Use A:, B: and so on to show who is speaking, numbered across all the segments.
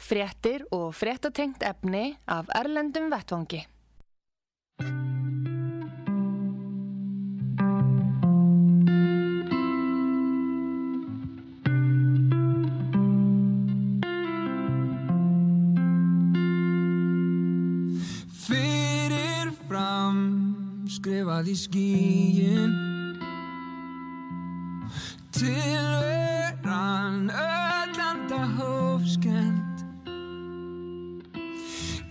A: fréttir og fréttatengt efni af Erlendum Vettvangi.
B: Fyrir fram skrifað í skíin Til veran öllanda hófskenn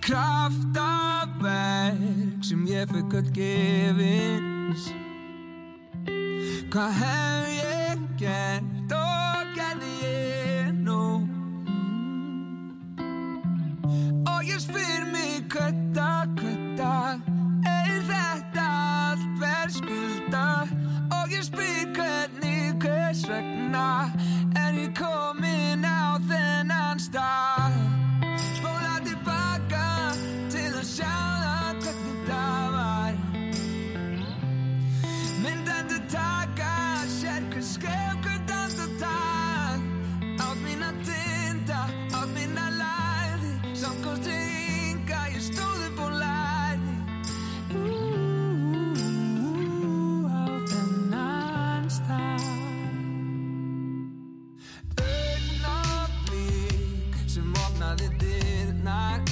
B: kraftaverk sem ég fekk að gefins. Hvað hef ég gert solid did not.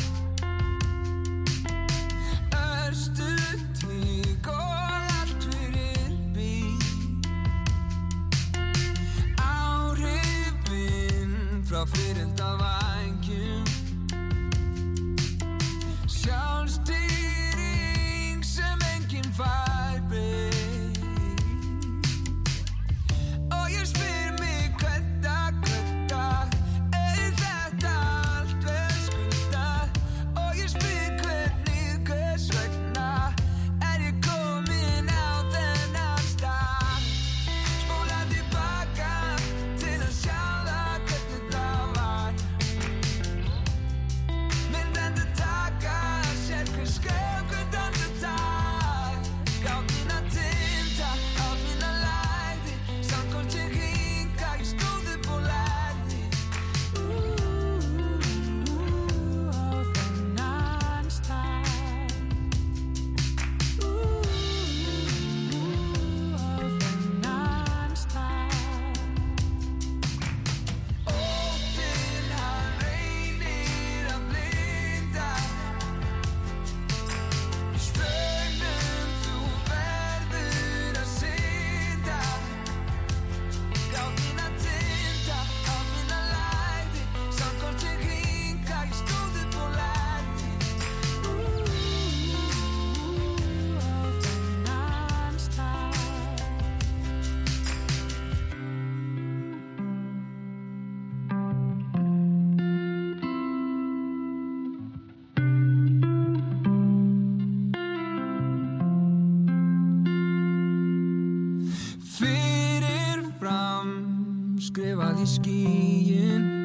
B: skriver i skien.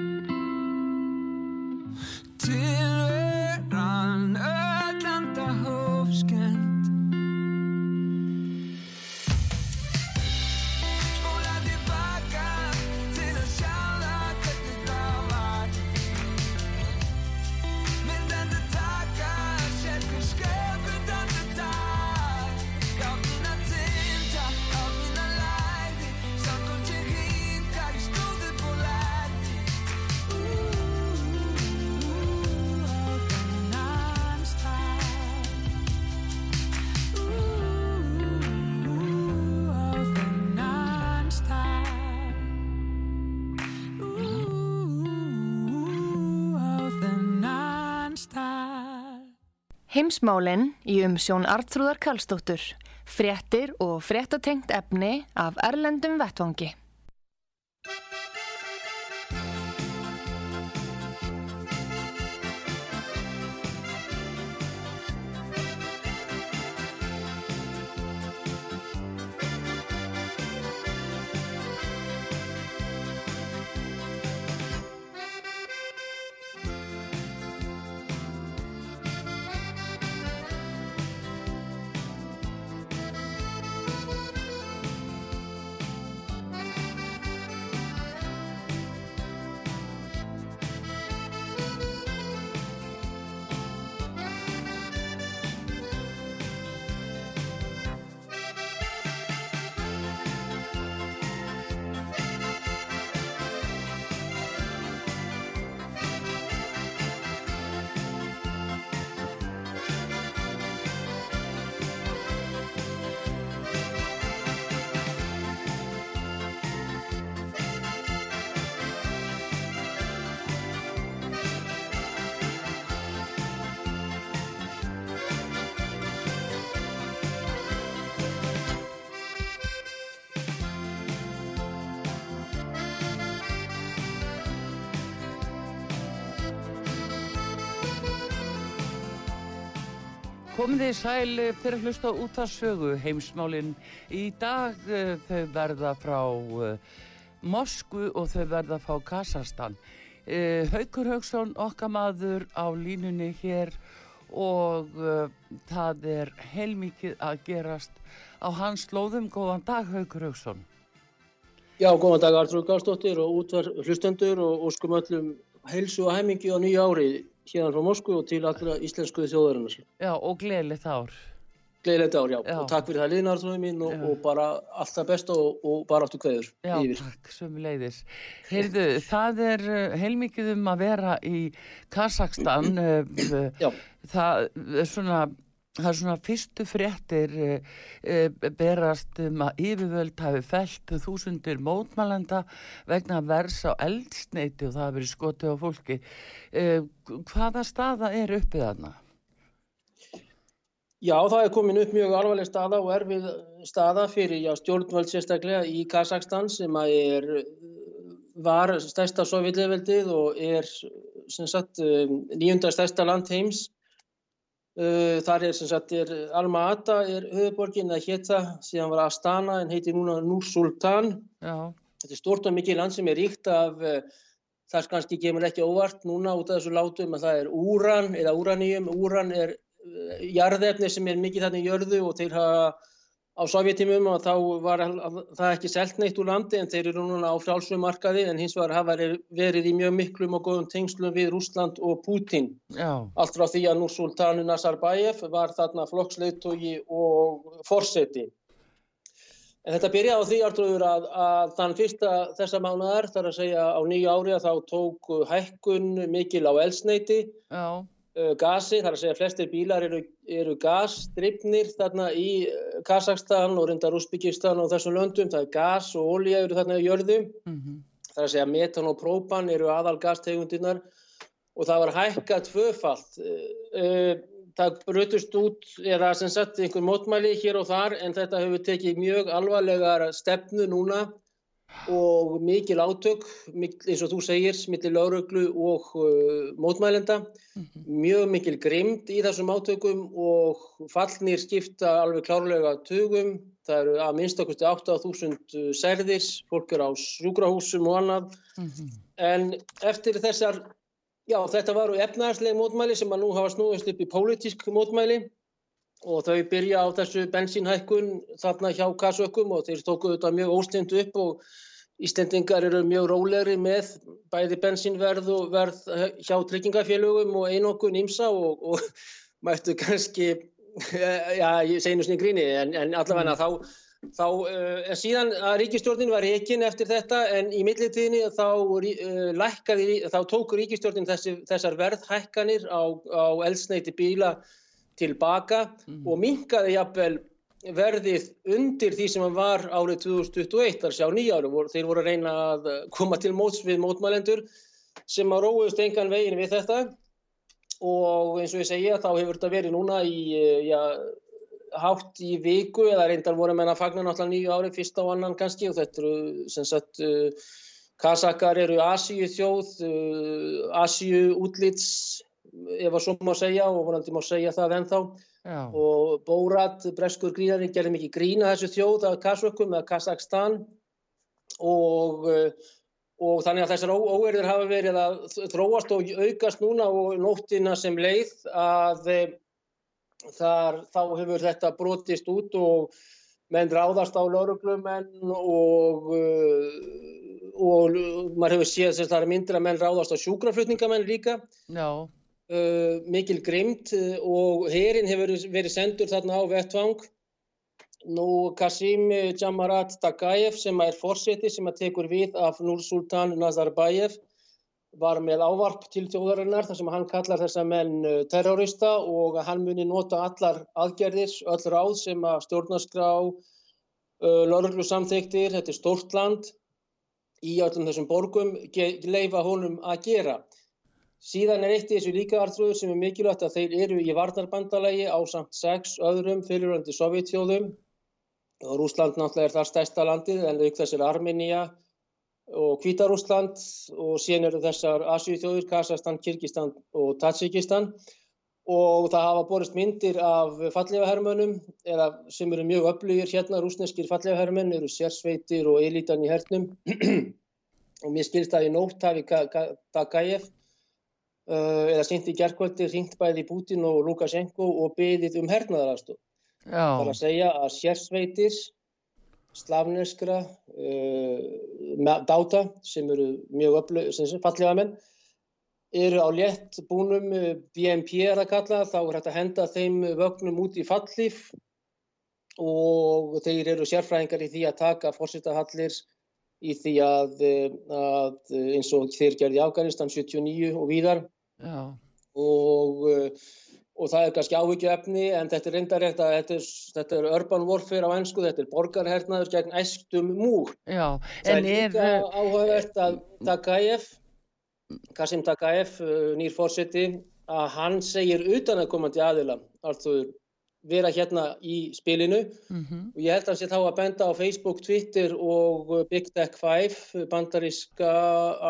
A: Heimsmálinn í umsjón Artrúðar Karlsdóttur, fréttir og fréttatengt efni af Erlendum Vettvangi.
C: Komið þið sæl fyrir að hlusta út af sögu heimsmálinn. Í dag uh, þau verða frá uh, Moskvu og þau verða frá Kazakstan. Uh, Haukur Haugsson, okkar maður á línunni hér og það er heilmikið að gerast á hans slóðum. Góðan dag Haukur Haugsson.
D: Já, góðan dag Artur Gáðsdóttir og útvar hlustendur og óskum öllum heilsu og heimingi á nýja árið hérna frá Moskvu og til allra íslenskuði þjóðarinnar.
C: Já, og gleðilegt ár.
D: Gleðilegt ár, já. já. Og takk fyrir það liðnartrúið mín og, og bara allt það besta og, og bara áttu
C: já,
D: yfir.
C: Já, takk, sömu leiðis. Heyrðu, það er uh, heilmikið um að vera í Kazakstan. Uh, já. Það er svona Það er svona fyrstu fréttir e, e, berast um að yfirvöld hafi fælt þúsundir mótmælenda vegna vers á eldsneiti og það hafi verið skotið á fólki. E, hvaða staða er uppið þarna?
D: Já, það er komin upp mjög alvarleg staða og erfið staða fyrir já, stjórnvöld sérstaklega í Kazakstan sem er, var stærsta sovjetleveldið og er sagt, nýjunda stærsta land heims þar er sem sagt, er Alma-Ata er höfuborgin að hétta síðan var Astana en heitir núna Nur-Sultan þetta er stort og mikið land sem er ríkt af uh, þar kannski kemur ekki óvart núna út af þessu látum að það er úran eða úraníum, úran er uh, jarðefni sem er mikið þannig jörðu og þeir hafa á sovjetimum og þá var það ekki selt neitt úr landi en þeir eru núna á frálslumarkaði en hins vegar hafa verið í mjög miklum og góðum tengslum við Rúsland og Putin.
C: Já.
D: Allt frá því að Nursultanu Nazarbayev var þarna flokksleitógi og forseti. En þetta byrjaði á því artrúður að, að þann fyrsta þessa mánuðar, þar að segja á nýju ári að þá tók hækkun mikil á elsneiti.
C: Já
D: gasi, þar að segja flestir bílar eru, eru gasdryfnir þarna í uh, Kazakstan og reyndar Úsbyggistan og þessum löndum, það er gas og olja eru þarna í jörðu,
C: mm -hmm.
D: þar að segja metan og própan eru aðal gastegundirnar og það var hækkað tvöfalt, uh, það brutust út eða sem sagt einhver mótmæli hér og þar en þetta hefur tekið mjög alvarlegar stefnu núna og mikil átök, eins og þú segir, millir lauruglu og uh, mótmælenda, mm -hmm. mjög mikil grimd í þessum átökum og fallnir skipta alveg klárlega tugum, það eru að minnstakosti 8.000 serðis, fólk er á sjúkrahúsum og annað,
C: mm -hmm.
D: en eftir þessar, já þetta varu efnaðarslega mótmæli sem að nú hafa snúist upp í pólitísk mótmæli, og þau byrja á þessu bensínhækkun þarna hjá kasökkum og þeir tóku þetta mjög óstendu upp og Íslendingar eru mjög rólegri með bæði bensínverð og verð hjá tryggingafélögum og einokun ímsa og, og mættu kannski, já ég segi nú svona í gríni en, en allavega þá, þá en síðan að ríkistjórnin var ekki eftir þetta en í millitíðinni þá, lækkaði, þá tóku ríkistjórnin þessi, þessar verðhækkanir á, á eldsneiti bíla tilbaka mm. og minkaði jafnvel verðið undir því sem hann var árið 2021, þar sjá nýjáru, þeir voru að reyna að koma til móts við mótmælendur sem að róðust engan veginn við þetta og eins og ég segja þá hefur þetta verið núna í já, hátt í viku eða reyndar voru menna að fagna náttúrulega nýju ári, fyrsta og annan kannski og þetta eru sem sagt uh, Kasakar eru Asíu þjóð, uh, Asíu útlits ef að svo má segja og vorandi má segja það ennþá
C: Já.
D: og Bórat, breskur gríðari, gerði mikið grína þessu þjóð af Kasökum eða Kazakstan og, og þannig að þessar óerður hafa verið að þróast og aukast núna og nóttina sem leið að þar, þá hefur þetta brotist út og menn ráðast á lauruglumenn og, og maður hefur séð þess að það er myndra menn ráðast á sjúkraflutningamenn líka.
C: Já.
D: Uh, mikil grimd uh, og herin hefur verið sendur þarna á vettvang. Nú Qasim Jamarat Takayev sem er fórseti sem að tekur við af Nursultan Nazarbayev var með ávarp til þjóðarinnar þar sem hann kallar þessa menn terrorista og hann muni nota allar aðgerðir, öll ráð sem að stjórnarskrá, lörglu samþyktir, þetta er stórt land í öllum þessum borgum, leifa honum að gera. Síðan er eitt í þessu líka artrúður sem er mikilvægt að þeir eru í varnarbandalagi á samt sex öðrum fyriröndi Sovjetþjóðum. Rúsland náttúrulega er þar stærsta landið en auk þess er Armenia og Hvítarúsland og síðan eru þessar Asíuþjóður, Kazakstan, Kyrkistan og Tatsikistan og það hafa borist myndir af fallegahermönum eða sem eru mjög öflugir hérna, rúsneskir fallegahermön eru sérsveitir og elitan í hernum. Og mér skilst að í nótt hafi Dagayev uh, eða sýnt í gerðkvöldi ringt bæði Putin og Lukashenko og byðið um hernaðarastu. Það er að segja að sérsveitir slavneskra uh, dáta sem eru mjög öflugir, fallega menn eru á létt búnum BMP er að kalla, þá er hægt að henda þeim vögnum út í fallíf og þeir eru sérfræðingar í því að taka fórsetahallir í því að, að eins og þeir gerði Afganistan 79 og víðar og, og það er kannski áhyggjuefni en þetta er reyndarétt að þetta er, þetta er urban warfare á ennsku, þetta er borgarhernaður gegn æstum múr.
C: Já,
D: það er líka er... áhugavert að Takayev Kasim Takaev, uh, nýr fórseti, að hann segir utan að komandi aðila, alltaf vera hérna í spilinu mm -hmm. og ég held að hann sé þá að benda á Facebook, Twitter og Big Tech 5, bandaríska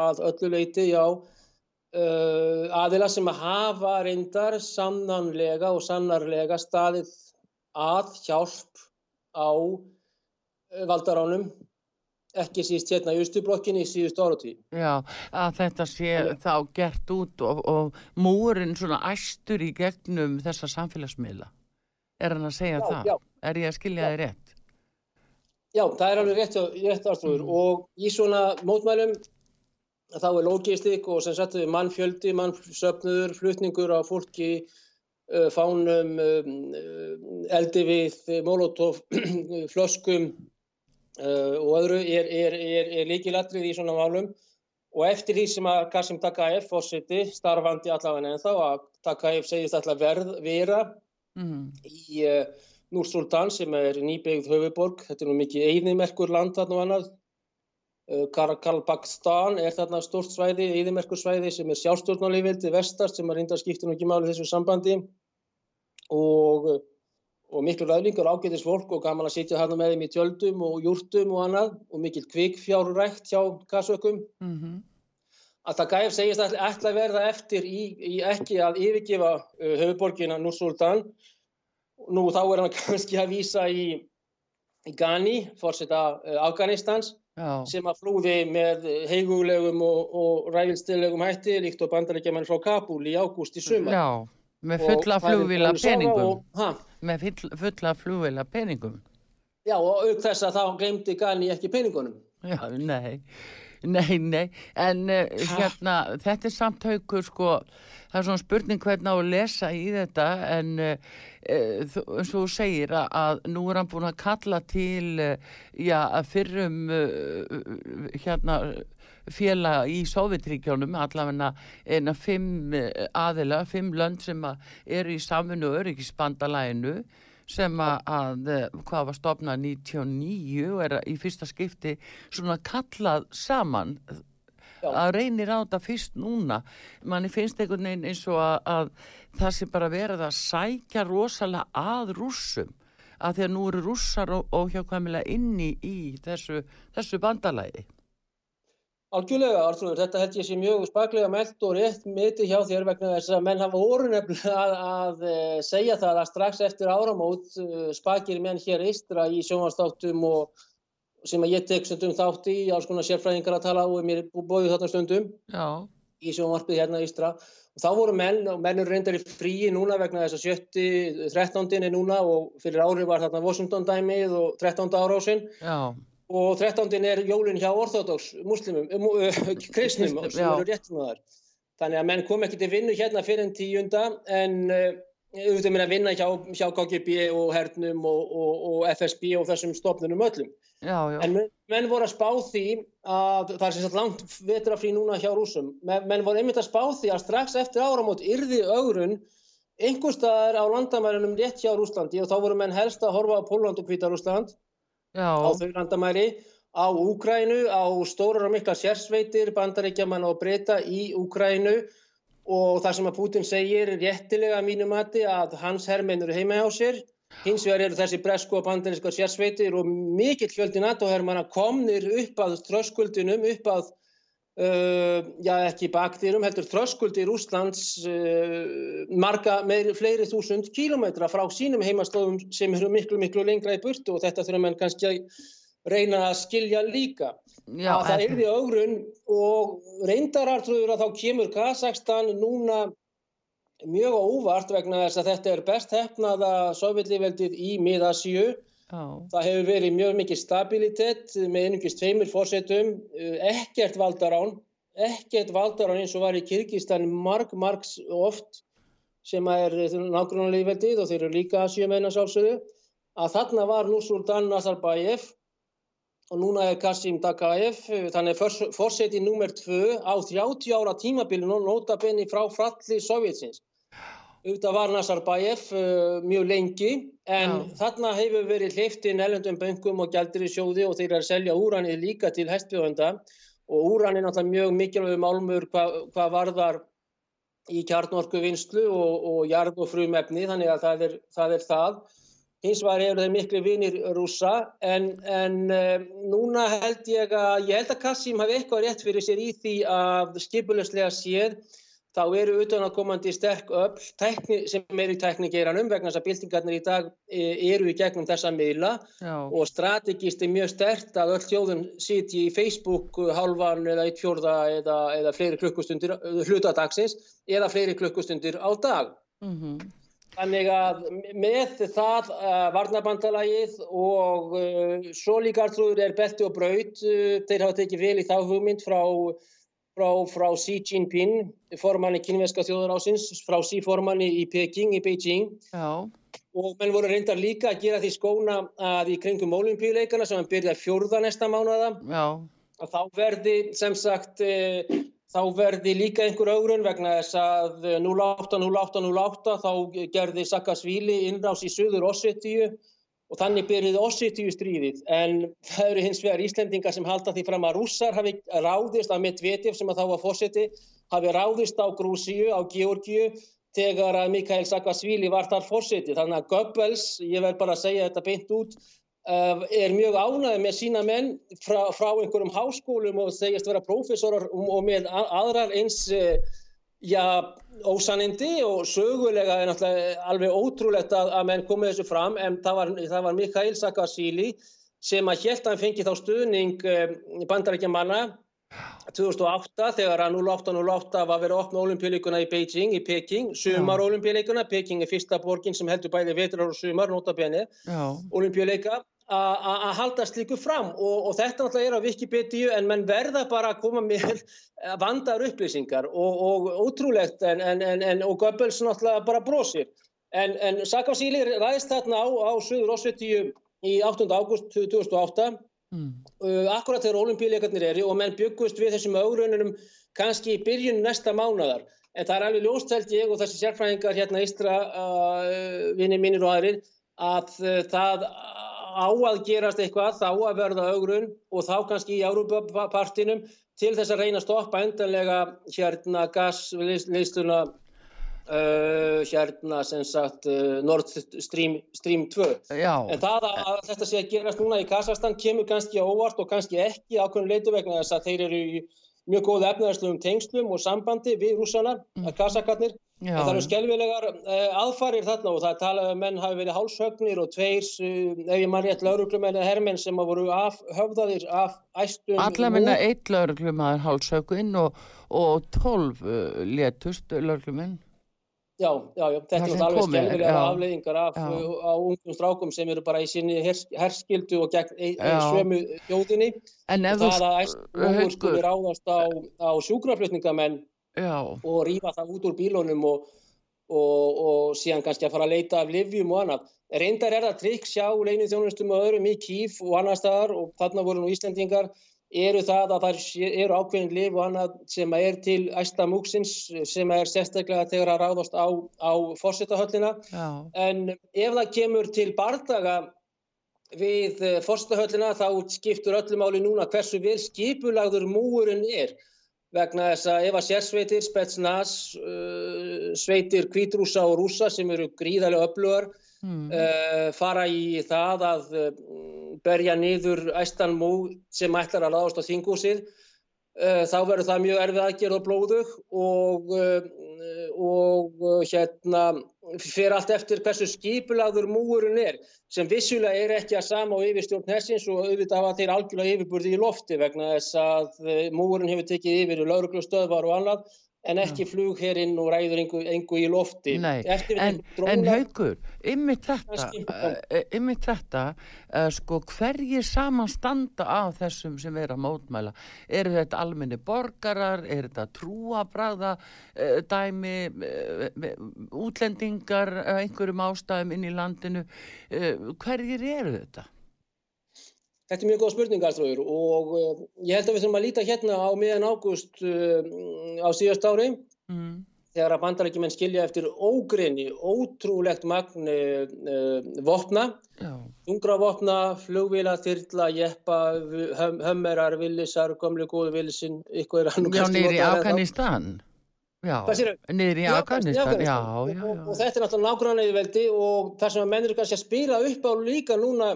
D: að öllu leiti, já, uh, aðila sem að hafa reyndar sannanlega og sannarlega staðið að hjálp á uh, valdaránum ekki síst hérna í Östublokkinni í síðust áratví.
C: Já, að þetta sé Alveg. þá gert út og, og múrin svona æstur í gegnum þessa samfélagsmiðla. Er hann að segja já, það? Já. Er ég að skilja þið rétt?
D: Já, það er alveg rétt, rétt mm. og í svona mótmælum þá er logistik og sem sagt mannfjöldi, mannsöfnuður, flutningur á fólki, fánum, eldi við, molotov, flöskum, uh, og öðru er, er, er, er líkilatrið í svona málum og eftir því sem að Qasim Takaev fórsiti starfandi allavega en þá að Takaev segist alltaf verð vera mm. í uh, Núr Sultan sem er nýbyggð höfuborg, þetta er nú mikið einimerkur land þarna og annað uh, Karakalbakstan er þarna stort svæði, einimerkur svæði sem er sjálfstjórnarleifildi vestast sem er reynda að skipta nú ekki máli þessu sambandi og og miklu ræðlingar ágætis fólk og gaman að sitja hann með þeim í tjöldum og júrtum og annað og mikil kvikfjárurækt hjá kassökum mm -hmm. Að það gæf segist að ætla að verða eftir í, í ekki að yfirgefa uh, höfuborgina Núr-Sultan nú þá er hann kannski að vísa í, í Ghani fórseta uh, Afganistans Já. sem að flúði með heigulegum og, og ræðilstilegum hætti líkt og bandaríkjaman frá Kabul í ágúst í sumar
C: Já Með fulla flugvila peningum. Og, með fulla flugvila peningum.
D: Já og auk þess að þá glemdi Gani ekki peningunum.
C: Já, nei, nei, nei, en uh, hérna þetta er samt haugur sko, það er svona spurning hvernig á að lesa í þetta en uh, eins og þú segir að, að nú er hann búin að kalla til, uh, já, að fyrrum hérna félaga í Sovjetríkjónum allavegna eina fimm eh, aðila, fimm lönd sem eru í samfunnu og öryggisbandalæinu sem að, eh, hvað var stopnað 99 og er í fyrsta skipti svona kallað saman Já. að reynir á þetta fyrst núna manni finnst einhvern veginn eins og að, að það sem bara verið að sækja rosalega að rússum að því að nú eru rússar og, og hjá hvaðmilega inni í þessu, þessu bandalæði
D: Algjörlega, Arþrúður, þetta held ég sé mjög spaklega meld og rétt mitti hjá þér vegna þess að menn hafa voru nefnilega að, að eh, segja það að strax eftir áramót eh, spakir menn hér eistra í sjónvastáttum og sem að ég tek stundum þátt í, alls konar sérfræðingar að tala og mér bóðu þarna stundum Já. í sjónvarpið hérna eistra og þá voru menn, og menn eru reyndar í fríi núna vegna þess að 70, 13. er núna og fyrir ári var þarna Washington dæmið og 13. árásinn og 13. er jólun hjá orþódoks muslimum, uh, kristnum sem eru réttnáðar. Þannig að menn kom ekki til vinnu hérna fyrir en tíunda en uh, auðvitað minna að vinna hjá, hjá KGB og Hernum og, og, og FSB og þessum stofnunum öllum. Já, já. En menn, menn voru að spá því að það er sérstaklega langt vetrafrí núna hjá rúsum. Men, menn voru einmitt að spá því að strax eftir áramót yrði augrun einhverstaðar á landamærunum rétt hjá Rúslandi og þá voru menn helst að horfa á Póland og Kvítarúsland Já. á þau landamæri á Úkrænu, á stórar og mikla sérsveitir, bandaríkjaman og breyta í Úkrænu og það sem að Putin segir réttilega mínu mati að hans herrmenn eru heima á sér. Hins vegar eru þessi bresku og bandaríska sérsveitir og mikill fjöldi NATO-herrmanna komnir upp að tröskuldinum, upp að Uh, já ekki bakdýrum, heldur þröskuldir Úslands uh, marga meiri, fleiri þúsund kílometra frá sínum heimastofum sem eru miklu miklu lengra í burtu og þetta þurfum enn kannski að reyna að skilja líka.
C: Já,
D: að það
C: en-
D: yrði augrun og reyndarartrúður að þá kemur Kazakstan núna mjög óvart vegna þess að þetta er best hefnaða sovjetlífveldið í miðasíu Það hefur verið mjög mikið stabilitet með einungist tveimur fórsetum, ekkert valdarán, ekkert valdarán eins og var í Kyrkistan marg, marg oft sem er nágrunarlega veldið og þeir eru líka sjömennar sálsöðu, að þarna var Nursultan Nazarbayev og núna er Kasim Dakaev, þannig fórseti nummer tvö á 30 ára tímabilinu nota benni frá fralli Sovjetsins. Auðvitað var Nazarbayev uh, mjög lengi en
C: Já.
D: þarna hefur verið hleyftinn ellendum böngum og gældir í sjóði og þeir eru að selja úranið líka til hestbjóðanda og úran er náttúrulega mjög mikilvæg málmur hvað hva varðar í kjarnorku vinslu og, og jarð og frumefni þannig að það er það. Er það. Hins vegar eru þeir miklu vinir rússa en, en uh, núna held ég að, ég held að Kassim hafi eitthvað rétt fyrir sér í því að skipuleslega séð þá eru utanakomandi sterk öll tækni, sem eru í tækningeiranum vegna þess að byltingarnir í dag e, eru í gegnum þessa miðla.
C: Já,
D: og strategist er mjög stert að öll þjóðum sitji í Facebook halvan eða eitt fjórða eða, eða fleiri klukkustundir hlutadagsins eða fleiri klukkustundir á dag.
C: mhm,
D: Þannig að með það uh, varnabandalagið og uh, svo líka artrúður er belti og braut, uh, þeir hafa tekið vel í þá hugmynd frá, frá, frá Xi Jinping, formanni kynveska þjóðarásins, frá Xi formanni í Peking, í Beijing.
C: Já,
D: og menn voru reyndar líka að gera því skóna að í kringum olimpíuleikana sem hann byrja fjórða næsta mánuða
C: já,
D: að þá verði sem sagt eh, þá verði líka einhver augrun vegna þess að eh, 08, 08, 08 þá gerði Saakashvili innrás í söður Ossetíu og þannig byrjuði Ossetíu stríðið. En það eru hins vegar Íslendingar sem halda því fram að rússar hafi ráðist að Medvedev sem að þá var fórseti hafi ráðist á Grúsíu, á Georgiu þegar að Mikael Saakashvili var þar fórseti þannig að Goebbels, ég verð bara að segja þetta beint út uh, er mjög ánægð með sína menn frá, frá einhverjum háskólum og segjast vera prófessorar og, með aðrar eins uh, já, ósanindi og sögulega er náttúrulega alveg ótrúlegt að, að menn komið þessu fram en það var, það var Mikael Saakashvili sem að hélt að hann fengi þá stuðning uh, bandarækja manna 2008 þegar að 08-08 var verið að opna olimpíuleikuna í Beijing, í Peking, sumar olimpíuleikuna, Peking er fyrsta borgin sem heldur bæði vetrar og sumar, notabene, olimpíuleika, að halda slíku fram og, og þetta náttúrulega er á Wikipedia en menn verða bara að koma með eh, vandar upplýsingar og, og ótrúlegt en, en, en, en og Goebbels náttúrulega bara brosir. En, en Saakashvili ræðist þarna á, á Suður Ossetíu í 8. ágúst 2008
C: mm,
D: uh, akkurat þegar olimpíuleikarnir eru og menn byggust við þessum augrununum kannski í byrjun næsta mánadar. En það er alveg ljóst held ég og þessi sérfræðingar hérna eistra uh, vinni mínir og aðrir að uh, það á að gerast eitthvað, þá að verða augrun og þá kannski í Európa-partinum til þess að reyna að stoppa endanlega hérna gasliðsluna uh, hérna sem sagt uh, Nord Stream, Stream 2.
C: já,
D: En það að, að þetta sé að gerast núna í Kazakstan kemur kannski óvart og kannski ekki ákveðin leitu vegna þess að þeir eru í mjög góðu efnaðarslegum tengslum og sambandi við rússana, mm. kazakarnir.
C: Já,
D: það eru skelvilegar uh, aðfarir þarna og það er talað um að menn hafi verið hálshögnir og tveir, uh, ef ég mann rétt, lauruglumenn eða hermenn sem hafa voru af, höfðaðir af æstum.
C: allar minna eitt lauruglumaður hálsökun og, og tólf uh, letust laurugluminn.
D: Já, já, já, þetta
C: Það
D: er alveg
C: já.
D: afleiðingar af á ungum strákum sem eru bara í sinni hers, herskildu og gegn e, e,
C: Já.
D: sömu þjóðinni.
C: En ef
D: það
C: þú,
D: að æstur
C: Haukur.
D: skuli ráðast á, á sjúkraflutningamenn
C: já,
D: og rýfa það út úr bílunum og, og, og síðan kannski að fara að leita af livjum og annað. Reyndar er það trikk sjá leinu þjónustum og öðrum í Kíf og annar staðar og þarna voru nú Íslendingar. Eru það að það eru ákveðin liv og annað sem er til æsta múksins sem er sérstaklega þegar að ráðast á, á fórsetahöllina en ef það kemur til bardaga við fórstahöllina þá skiptur öllu máli núna hversu vel skipulagður múurinn er vegna þess að ef að sérsveitir, spetsnas, uh, sveitir kvítrúsa og rúsa sem eru gríðarlega öflugar
C: mm,
D: uh, fara í það að uh, berja niður æstan mú sem ætlar að ráðast á þingúsið þá verður það mjög erfið aðgerð og blóðug og, uh, og uh, hérna fyrir allt eftir hversu skipulaður múurinn er sem vissulega er ekki að sama á yfirstjórn hessins og auðvitað hafa þeir algjörlega yfirburði í lofti vegna þess að múurinn hefur tekið yfir lauruglustöðvar og annað en ekki flug hér inn og ræður engu, í lofti.
C: Nei, en, en haugur, ymmið þetta, ymmið uh, þetta, uh, sko hverjir saman standa af þessum sem er að mótmæla? Er þetta almenni borgarar, er þetta trúabræða uh, dæmi, útlendingar, einhverjum ástæðum inn í landinu, hverjir eru þetta?
D: Þetta er mjög góð spurning Arþróður og uh, ég held að við þurfum að líta hérna á miðan ágúst uh, á síðast ári mm. þegar að bandarækjumenn skilja eftir ógrinni, ótrúlegt magn uh, vopna, ungra vopna, flugvila, þyrla, jeppa, höm, hömmerar, villisar, gömlu góðu villisin, ykkur er hann
C: Já, nýri í Afganistan. Já, nýri Afganistan, já, já, já.
D: Og, og þetta er náttúrulega nákvæmlega veldi og það sem að mennir kannski að spila upp á líka núna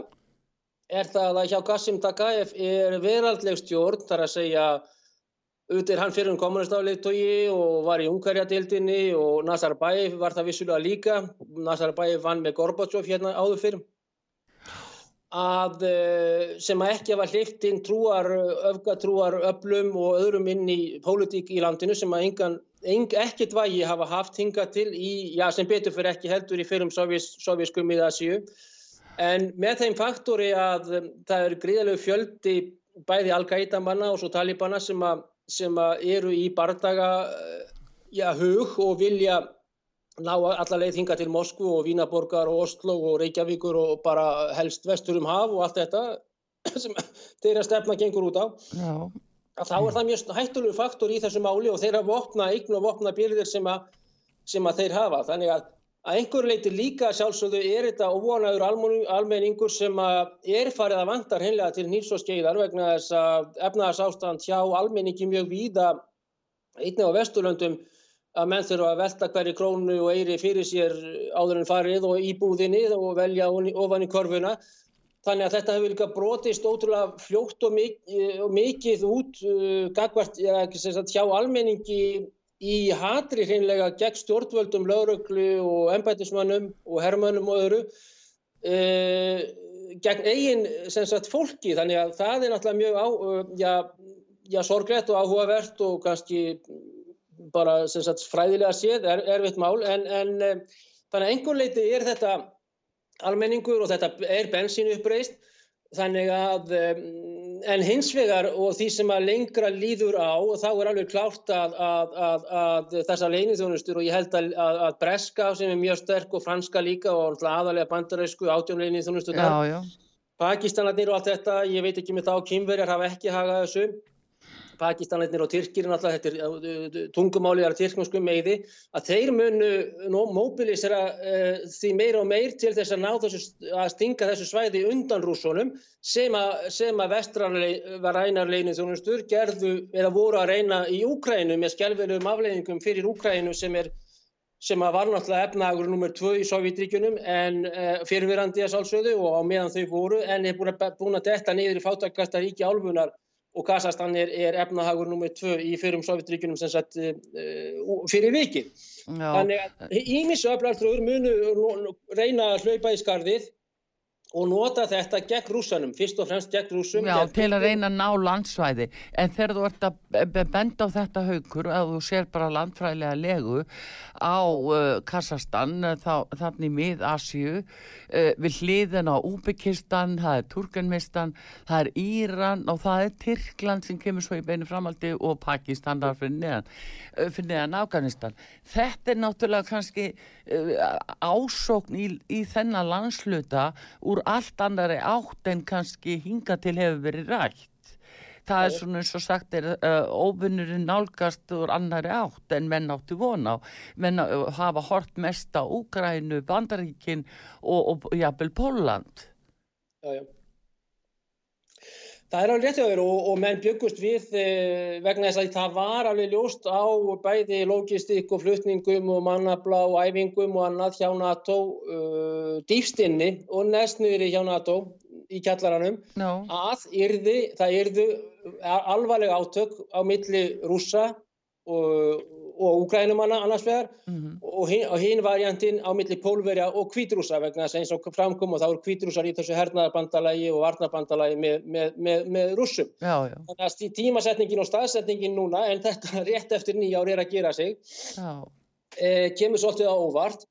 D: er það að hjá Qassim Tagaev er veraldleg stjórn, þar að segja er hann fyrir um kommunistafleitói og var í Ungarjadildinni og Nazarbayev var það vissulega líka. Nazarbayev vann með Gorbachev hérna áður fyrir að eh, sem að ekki hafa hlift inn trúar, öfgatrúar öflum og öðrum inn í pólitík í landinu sem að engan, eng, ekkert vægi hafa haft hinga til í, já sem betur fyrir ekki heldur í fyrrum sovjískum í Asíu En með þeim faktori að um, það eru gríðalegu fjöldi bæði Al-Qaida manna og svo Talibana sem, a, sem a eru í bardaga uh, já, hug og vilja ná alla leið hinga til Moskvu og Vínaborgar og Oslo og Reykjavíkur og bara helst vestur um haf og allt þetta sem þeirra stefna gengur út á. Já. Þá er það mjög hættulegu faktor í þessu máli og þeirra vopna, eignu og vopna bíliðir sem, sem að þeir hafa. Þannig að Að einhver leiti líka sjálfsögðu er þetta óvanaður almenningur sem er farið að vantar hennilega til nýrs og skeiðar vegna þess að efnaðars ástand hjá almenningi mjög víða einnig á vesturlöndum að menn þurfa að velta hverju krónu og eiri fyrir sér áður en farið og í búðinni og velja ofan í korfuna. Þannig að þetta hefur líka brotist ótrúlega fljótt og mikið út uh, gagvart, hjá almenningi í hatri hreinlega gegn stjórnvöldum, lauruglu og ennbætismannum og herrmannum og öðru e, gegn eigin sagt, fólki. Þannig að það er náttúrulega mjög á, já, já, sorglegt og áhugavert og kannski bara sagt, fræðilega séð er, erfitt mál. En, en e, þannig að einhver leiti er þetta almenningur og þetta er bensínu uppreist þannig að en hins vegar og því sem að lengra líður á þá er alveg klárt að, að, að, að þessa leinithjónustur og ég held að Breska sem er mjög sterk og franska líka og aðalega bandaræsku átjón leinithjónustur Pakistanarnir og allt þetta ég veit ekki með þá kynverjar hafa ekki hagað þessu Pakistanleitnir og Tyrkir náttúrulega, þetta er uh, uh, tungumáliðar tyrknarsku meiði, að þeir munu mobilisera uh, því meir og meir til þess að þessu, að stinga þessu svæði undan rússonum sem að, að vestranrænarleginu þjónustur gerðu eða voru að reyna í Úkrænu með skjálfilegum afleggingum fyrir Úkrænu sem er sem að var náttúrulega efnagur nummer 2 í Sovjetríkunum en uh, fyrirverandi að sálsöðu og á meðan þau voru en er búin að, búin að detta niður í fátakasta ríki álfunar og Kazakstan er, er efnahagur nummið tvö í fyrrum Sovjetríkunum sem sagt uh, fyrir viki. Þannig að ímissu öflartrúur munu reyna að hlaupa í skarðið og nota þetta gegn rúsanum, fyrst og fremst gegn rúsum.
C: Já, til að reyna að ná landsvæði, en þegar þú ert að benda á þetta haugur, að þú sér bara landfræðilega legu á uh, Kassastan, þá, þannig mið-Asju, uh, við hliðin á Úbyggistan, það er Turkenmistan, það er Íran og það er Tyrkland sem kemur svo í beinu framaldi og Pakistan þar fyrir neðan, uh, fyrir neðan Afganistan. Þetta er náttúrulega kannski uh, ásókn í, í þennan landsluta úr allt annari átt en kannski hinga til hefur verið rætt. Það er svona eins og sagt er uh, óvinnurinn nálgast úr annari átt en menn átti vona á. Menn uh, hafa hort mest á Úgrænu, Bandaríkin og, og jafnvel Póland.
D: Já, já. Það er alveg rétt að vera og, og menn byggust við eh, vegna þess að það var alveg ljóst á bæði logistík og flutningum og mannabla og æfingum og annað hjá NATO uh, dýfstinni og næstnýri hjá NATO í kjallaranum
C: no.
D: að yrði, það yrðu alvarlega átök á milli rúsa og, og úgrænumanna annars vegar mm -hmm. og hinn hin variantinn á milli pólverja og kvítrúsa vegna þess að eins og framkom og þá eru kvítrúsar í þessu hernaðarbandalagi og varnarbandalagi með, með, með, með rússum.
C: Já, já.
D: Þannig að tímasetningin og staðsetningin núna en þetta rétt eftir nýja ár er að gera sig e, kemur svolítið á óvart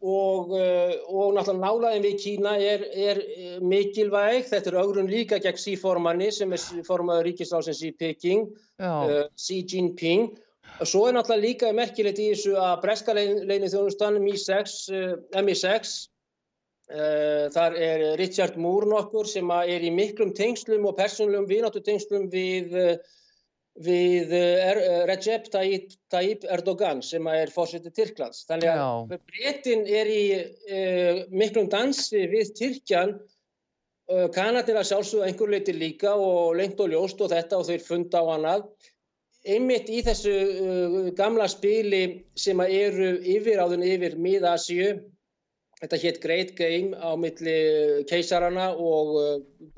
D: og, e, og náttúrulega nálaðin við Kína er, er mikilvæg, þetta er augrun líka gegn síformanni sem er formaður ríkislásin Xi Peking, uh, Xi Jinping Svo er náttúrulega líka merkilegt í þessu að breska leginni þjónustan MI6, MI6 uh, þar er Richard Moore nokkur sem er í miklum tengslum og persónulegum vináttu tengslum við, við er, Recep Tayyip, Tayyip Erdogan sem er fórsetið Tyrklands. Þannig að breytin er í uh, miklum dansi við Tyrkjan Kanadir að sjálfsögða einhver leiti líka og lengt og ljóst og þetta og þeir funda á annað einmitt í þessu uh, gamla spili sem eru yfiráðun yfir Mið-Asíu. Þetta hétt Great Game á milli keisarana og uh,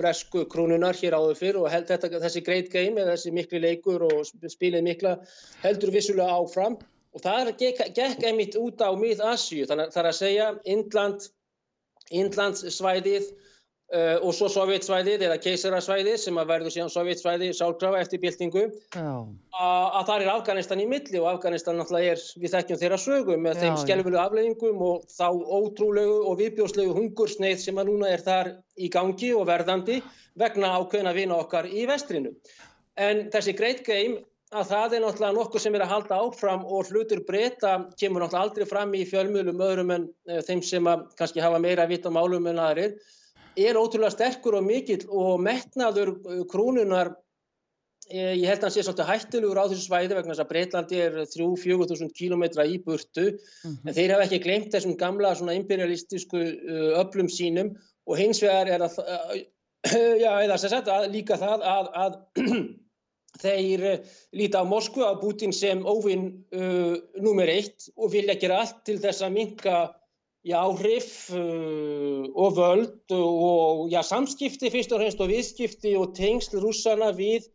D: bresku krúnunar hér áður fyrr og held, þetta, þessi Great Game eða þessi mikli leikur og spilið mikla heldur vissulega áfram. Og það gekk, gekk einmitt út á Mið-Asíu þannig að segja Indland Indlandssvæðið Uh, og svo sovjetsvæðið eða keisarasvæðið sem að verður síðan sovjetsvæðið sálkrafa eftir byltingu
C: oh.
D: að það er Afganistan í milli og Afganistan náttúrulega er við þekkjum þeirra sögum með já, þeim skelvölu afleggingum og þá ótrúlegu og viðbjóslegu hungursneið sem að núna er þar í gangi og verðandi vegna ákveðna vina okkar í vestrinu. En þessi Great Game að það er náttúrulega nokkuð sem er að halda áfram og hlutur breyta kemur náttúrulega aldrei fram í fjölmjölum öðrum en uh, þeim sem að kannski hafa meira vitt á málum en aðrir er ótrúlega sterkur og mikill og metnaður uh, krúnunar eh, ég held að hann sé svolítið hættilegur á þessu svæði vegna þess að Breitlandi er 3-4 þúsund kílometra í burtu. Mm en þeir hafa ekki glemt þessum gamla svona imperialistísku uh, öflum sínum og hins vegar er að já, sagt að líka það að, að þeir líta á Moskvu á Putin sem óvinn uh, nummer eitt og vilja gera allt til þess að minka já, áhrif uh, og völd og já, samskipti fyrst og fremst og viðskipti og tengsl rússana við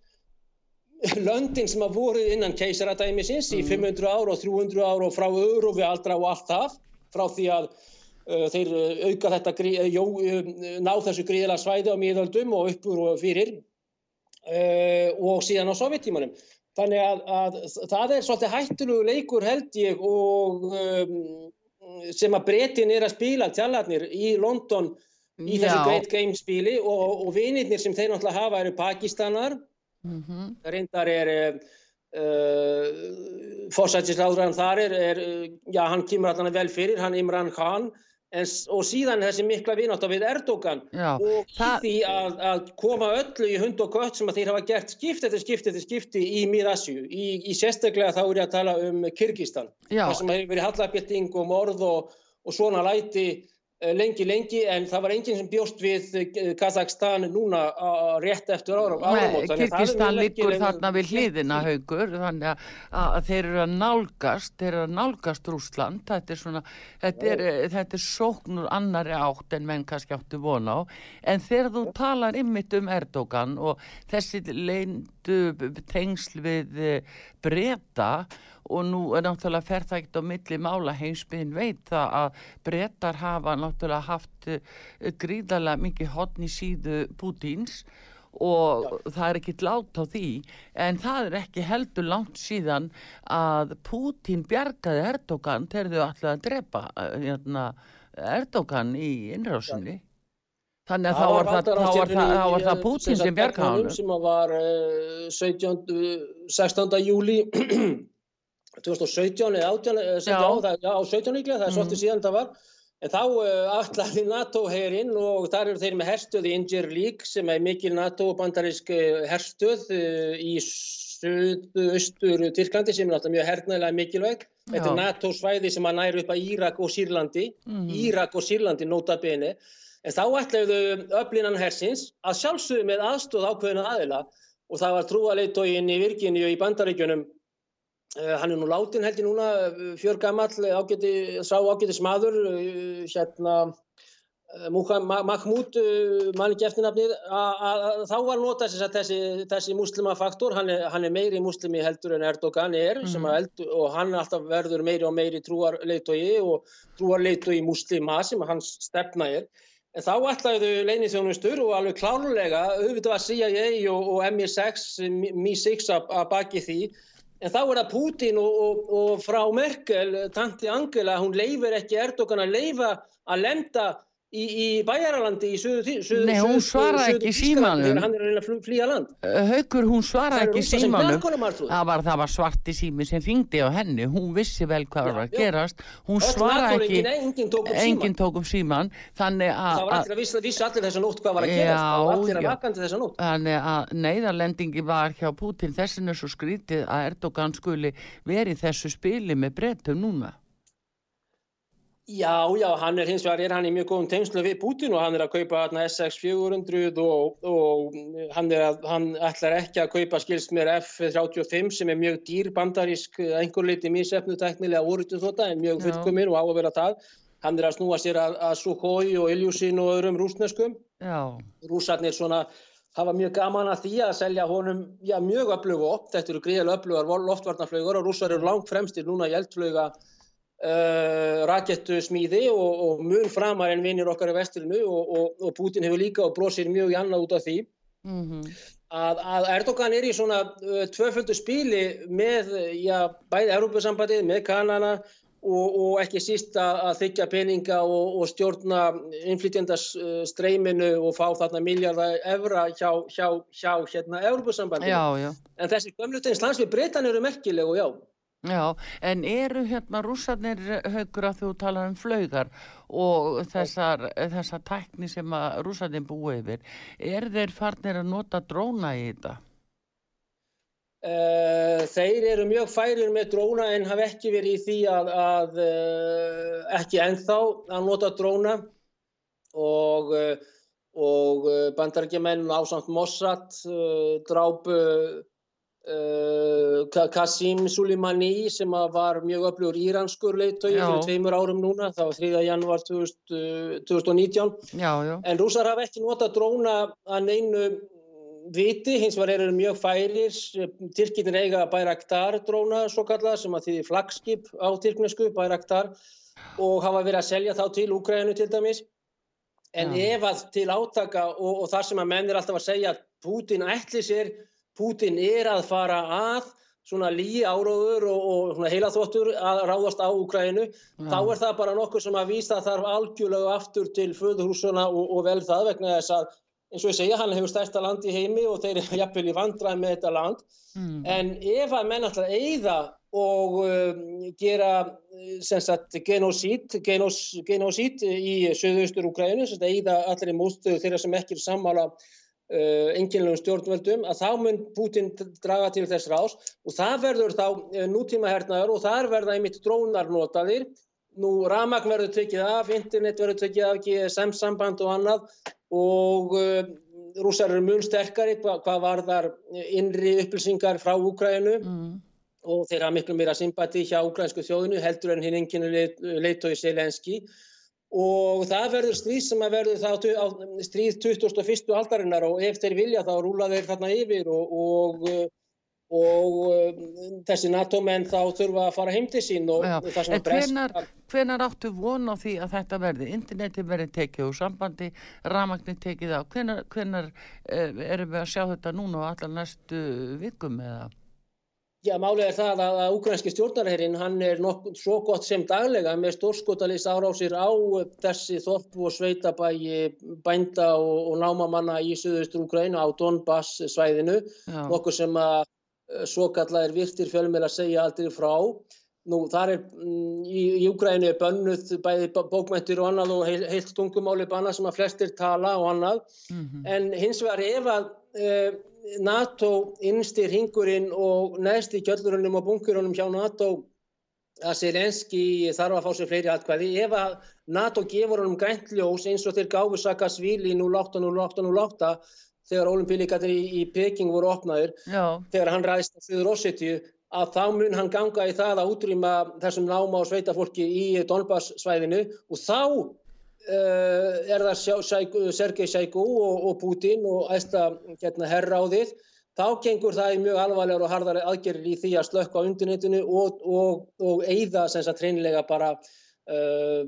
D: löndin sem að voru innan keisaradæmisins mm. í 500 ár og 300 ár og frá öru og við aldra og allt það frá því að uh, þeir uh, auka þetta, uh, jó, uh, ná þessu gríðala svæði á miðöldum og uppur og fyrir uh, og síðan á sovjettímanum. Þannig að, að það er svolítið hættulegu leikur held ég og um, sem að breytin er að spila tjallarnir í London í þessu Great Game spili og, og vinirnir sem þeir náttúrulega hafa eru Pakistanar. Mm -hmm. reyndar er uh, fórsættisláðurann þar er, er já hann kemur alltaf vel fyrir hann Imran Khan En, og síðan þessi mikla vinátt á við Erdogan
C: Já,
D: og það... því að, að koma öllu í hund og kött sem að þeir hafa gert skipt eftir skipt eftir skipti í Mýrasju í, í sérstaklega þá er ég að tala um Kyrkistan þar sem hefur verið hallabjetting og morð og, og svona læti lengi, lengi, en það var enginn sem bjóst við eh, Kazakstan núna rétt eftir
C: áramót. Nei, Kyrkistan liggur þarna við hliðina haugur, þannig að, að þeir eru að nálgast, þeir eru að nálgast Rúsland, þetta er svona, þetta er, eh, þetta er sóknur annari átt en menn kannski áttu vona á, en þegar þú talar ymmit um Erdogan og þessi leindu tengsl við breyta og nú er náttúrulega ferðægt á milli mála. Heimsbygðin veit það að brettar hafa náttúrulega haft uh, gríðarlega mikið hodni síðu Pútins og Já. það er ekki látt á því. En það er ekki heldur langt síðan að Pútin bjargaði Erdogan þegar þau ætlaði að drepa uh, hérna, Erdogan í innrásinni Þannig að þá var það, það, það, það, var það Putin sem bjargaði hann.
D: Sem var uh, 17, 16. júli 2017 eða 18, eh, já. Það, já, 17 líklega, það er mm. svolítið síðan það var. En þá uh, eh, allaði NATO heyrinn og þar eru þeir með herstöð í Inger League sem er mikil NATO bandarísk eh, herstöð uh, í söðu-östur Tyrklandi sem er alltaf mjög hernægilega mikilvæg. Já. Þetta er NATO svæði sem að næru upp að Írak og Sýrlandi, mm. Írak og Sýrlandi nota bene. En þá ætlaðu öflinan hersins að sjálfsögðu með aðstóð ákveðina aðila og það var trúaleitógin í Virginíu í bandaríkjunum Uh, hann er nú látin held ég núna, fjör gammal, ágæti, sá ágæti smaður, hérna, Mahmoud, mann ekki eftirnafnið, að þá var notað þessi, þessi muslimafaktor, hann hann er meiri muslimi heldur en Erdogan er mm -hmm. eld, og hann alltaf verður meiri og meiri trúarleitói og trúarleitói muslima sem hans stefna er. En þá ætlaðu leinið þjónustur og alveg klárulega auðvitað að CIA og, og MI6, MI6 að baki því. En þá er það Putin og, og, og frá Merkel, tanti Angela, hún leifir ekki Erdogan að leifa að lenda í, í bæjaralandi í söðu
C: söðu Nei, hún svara ekki símanum.
D: hann er að reyna að flýja land.
C: Eh, Haukur, hún svara ekki símanum. það var, það var svarti sími sem fingdi á henni. Hún vissi vel hvað var að gerast. Hún svara ekki enginn tók um síman þannig að
D: það var allir að vissi, vissi allir þessa nótt hvað var að gerast. Það var allir að vakandi þessa nótt.
C: Þannig að neyðarlendingi var hjá Putin þessin er svo skrítið að Erdogan skuli verið þessu spili með brettum núna
D: Já, já, hann er hins vegar, er hann í mjög góðum teimslu við Putin og hann er að kaupa SX400 og, og hann, að, hann ætlar ekki að kaupa skilst mér F35 sem er mjög dýr bandarísk, einhver leiti mísefnu teknilega úrutu þóta en mjög fullkomir og á að vera það. Hann er að snúa sér að, að Sukhoi og Ilyushin og öðrum rúsneskum. Rúsarnir svona hafa mjög gaman að því að selja honum já, mjög öflugu upp, þetta eru gríðilega öflugar loftvarnaflögur og rúsar eru langt fremstir núna í eldflöga Uh, rakettu smíði og, og mun framar en vinnir okkar í vesturinu og, og, og Putin hefur líka og bróðsir mjög í annað út af því. Mm -hmm. að, að Erdogan er í svona uh, tvöföldu spíli með já, bæði Európa-sambandið, með Kanana og ekki síst að, að þykja peninga og stjórna innflytjandastreyminu og fá þarna miljardar evra hjá, hjá, hjá hérna Európa-sambandið en þessi gömlutins lands við breytan eru merkileg og já
C: Já, en eru hérna rússarnir haugur að þú tala um flaugar og þessar, þessar tækni sem að rússarnir búið yfir, er þeir farnir að nota dróna í þetta?
D: Uh, þeir eru mjög færir með dróna en hafa ekki verið í því að, að uh, ekki enþá að nota dróna og, uh, og bandarækjumenn ásamt Mossad drápu Uh, Qasim Soleimani sem var mjög öflugur íranskur leittói fyrir tveimur árum núna, það var 3. januar 2000, 2019 já, já. en rúsar hafa ekki nota dróna að neinu viti, hins var eru mjög færir Tyrkitin eiga Bayraktar dróna svo kallað sem að því flagskip á tyrknesku Bayraktar og hafa verið að selja þá til Úkrænu til dæmis en já. ef að til átaka og, og þar sem að menn er alltaf að segja að Putin ætli sér Putin er að fara að svona lí áróður og, og heila þóttur að ráðast á Úkræninu ja. þá er það bara nokkur sem að vísa þarf algjörlega aftur til föðurhúsuna og, og vel það vegna þess að eins og ég segja, hann hefur stærsta land í heimi og þeir er jafnvel í vandrað með þetta land mm. en ef að menn alltaf eigða og um, gera sagt, genocít, genos, genocít í söðaustur Úkræninu, eigða allir í mótstöðu þeirra sem ekki er sammála Uh, eh, enginlegum stjórnvöldum að þá mun Putin draga til þess rás og það verður þá uh, nútíma hernaður og þar verða einmitt drónar notaðir nú ramagn verður tekið af, internet verður tekið af GSM samband og annað og uh, rúsar eru mjög sterkari hva, hvað var þar innri upplýsingar frá Úkrænu mm. og þeir hafa miklu meira sympati hjá úkrænsku þjóðinu heldur en hinn enginlega leitói Selenski og það verður stríð sem að verður þá á stríð 21. aldarinnar og ef þeir vilja þá rúla þeir þarna yfir og, og, og þessi NATO-menn þá þurfa að fara heim til sín og
C: Já, það sem að bresta Hvenar áttu von á því að þetta verði? Interneti verði tekið úr sambandi, ramagnir tekið á. Hvenar, hvenar eh, erum við að sjá þetta núna á allar næstu vikum eða?
D: Já, málið er það að, að ukrainski stjórnarherrin hann er nokkuð svo gott sem daglega með stórskotalist árásir á þessi þorpu og sveitabægi bænda og, og námamanna í söðustur Ukraínu á Donbass svæðinu, Já. nokkuð sem að eh, svo kallar virtir fjölmjöl að segja aldrei frá. Nú þar er mm, í, í Ukraínu bönnuð bæði bókmæntir og annað og heilt tungumáli banna sem að flestir tala og annað, mm -hmm. en hins vegar ef að e, NATO innstýr hingurinn og neðst í kjöllurunum og bunkurunum hjá NATO að Selenski þarf að fá sér fleiri atkvæði ef að NATO gefur honum græntljós eins og þeir gáfu Sakasvili 08-08-08 þegar olimpílíkatir í, í Peking voru opnaður Já. þegar hann ræðist á Þjóður Ossetju að þá mun hann ganga í það að útrýma þessum náma og sveitafólki í Donbass svæðinu og þá er það Sergei Sækú og, og Putin og æsta hérna, herráðið, þá gengur það í mjög alvarlegar og hardar aðgerir í því að slökka á undunitinu og, og, og eigða hreinlega bara uh,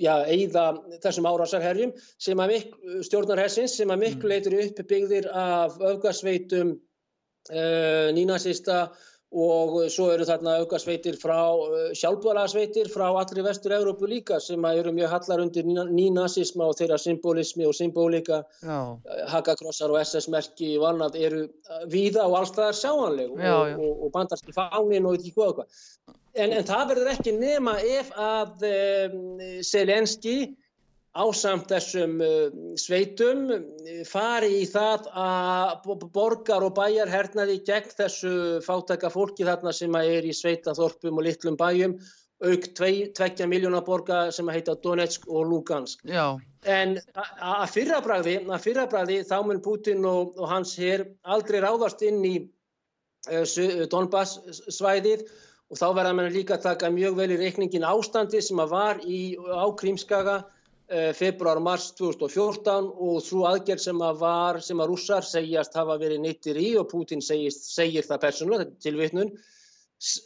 D: já, eigða þessum árásarherjum sem að miklu, stjórnarhersins sem að miklu mm. leitur upp byggðir af öfgasveitum uh, nínasista og svo eru þarna aukasveitir frá uh, sjálfbúðalagsveitir frá allri vestur Európu líka sem eru mjög hallar undir nínasisma og þeirra symbolismi og symbólika. Uh, hakakrossar og SS-merki og annað eru víða og allstaðar sjáanleg já, og, og, og bandarski fánin og eitthvað eitthvað. En, en það verður ekki nema ef að um, Selenski ásamt þessum uh, sveitum uh, fari í það að borgar og bæjar hernaði gegn þessu fátæka fólki þarna sem er í sveitaþorpum og litlum bæjum auk tveggja miljóna borga sem heita Donetsk og Lugansk. Já. En að fyrrabræði, fyrrabræði þá mun Putin og, og hans hér aldrei ráðast inn í uh, Donbass svæðið og þá verða mann líka að taka mjög vel í reikningin ástandi sem að var í, á Krímskaga Eh, februar-mars 2014 og svo aðgerð sem að var, sem að rússar segjast hafa verið neyttir í og Putin segist, segir það persónulega til vitnun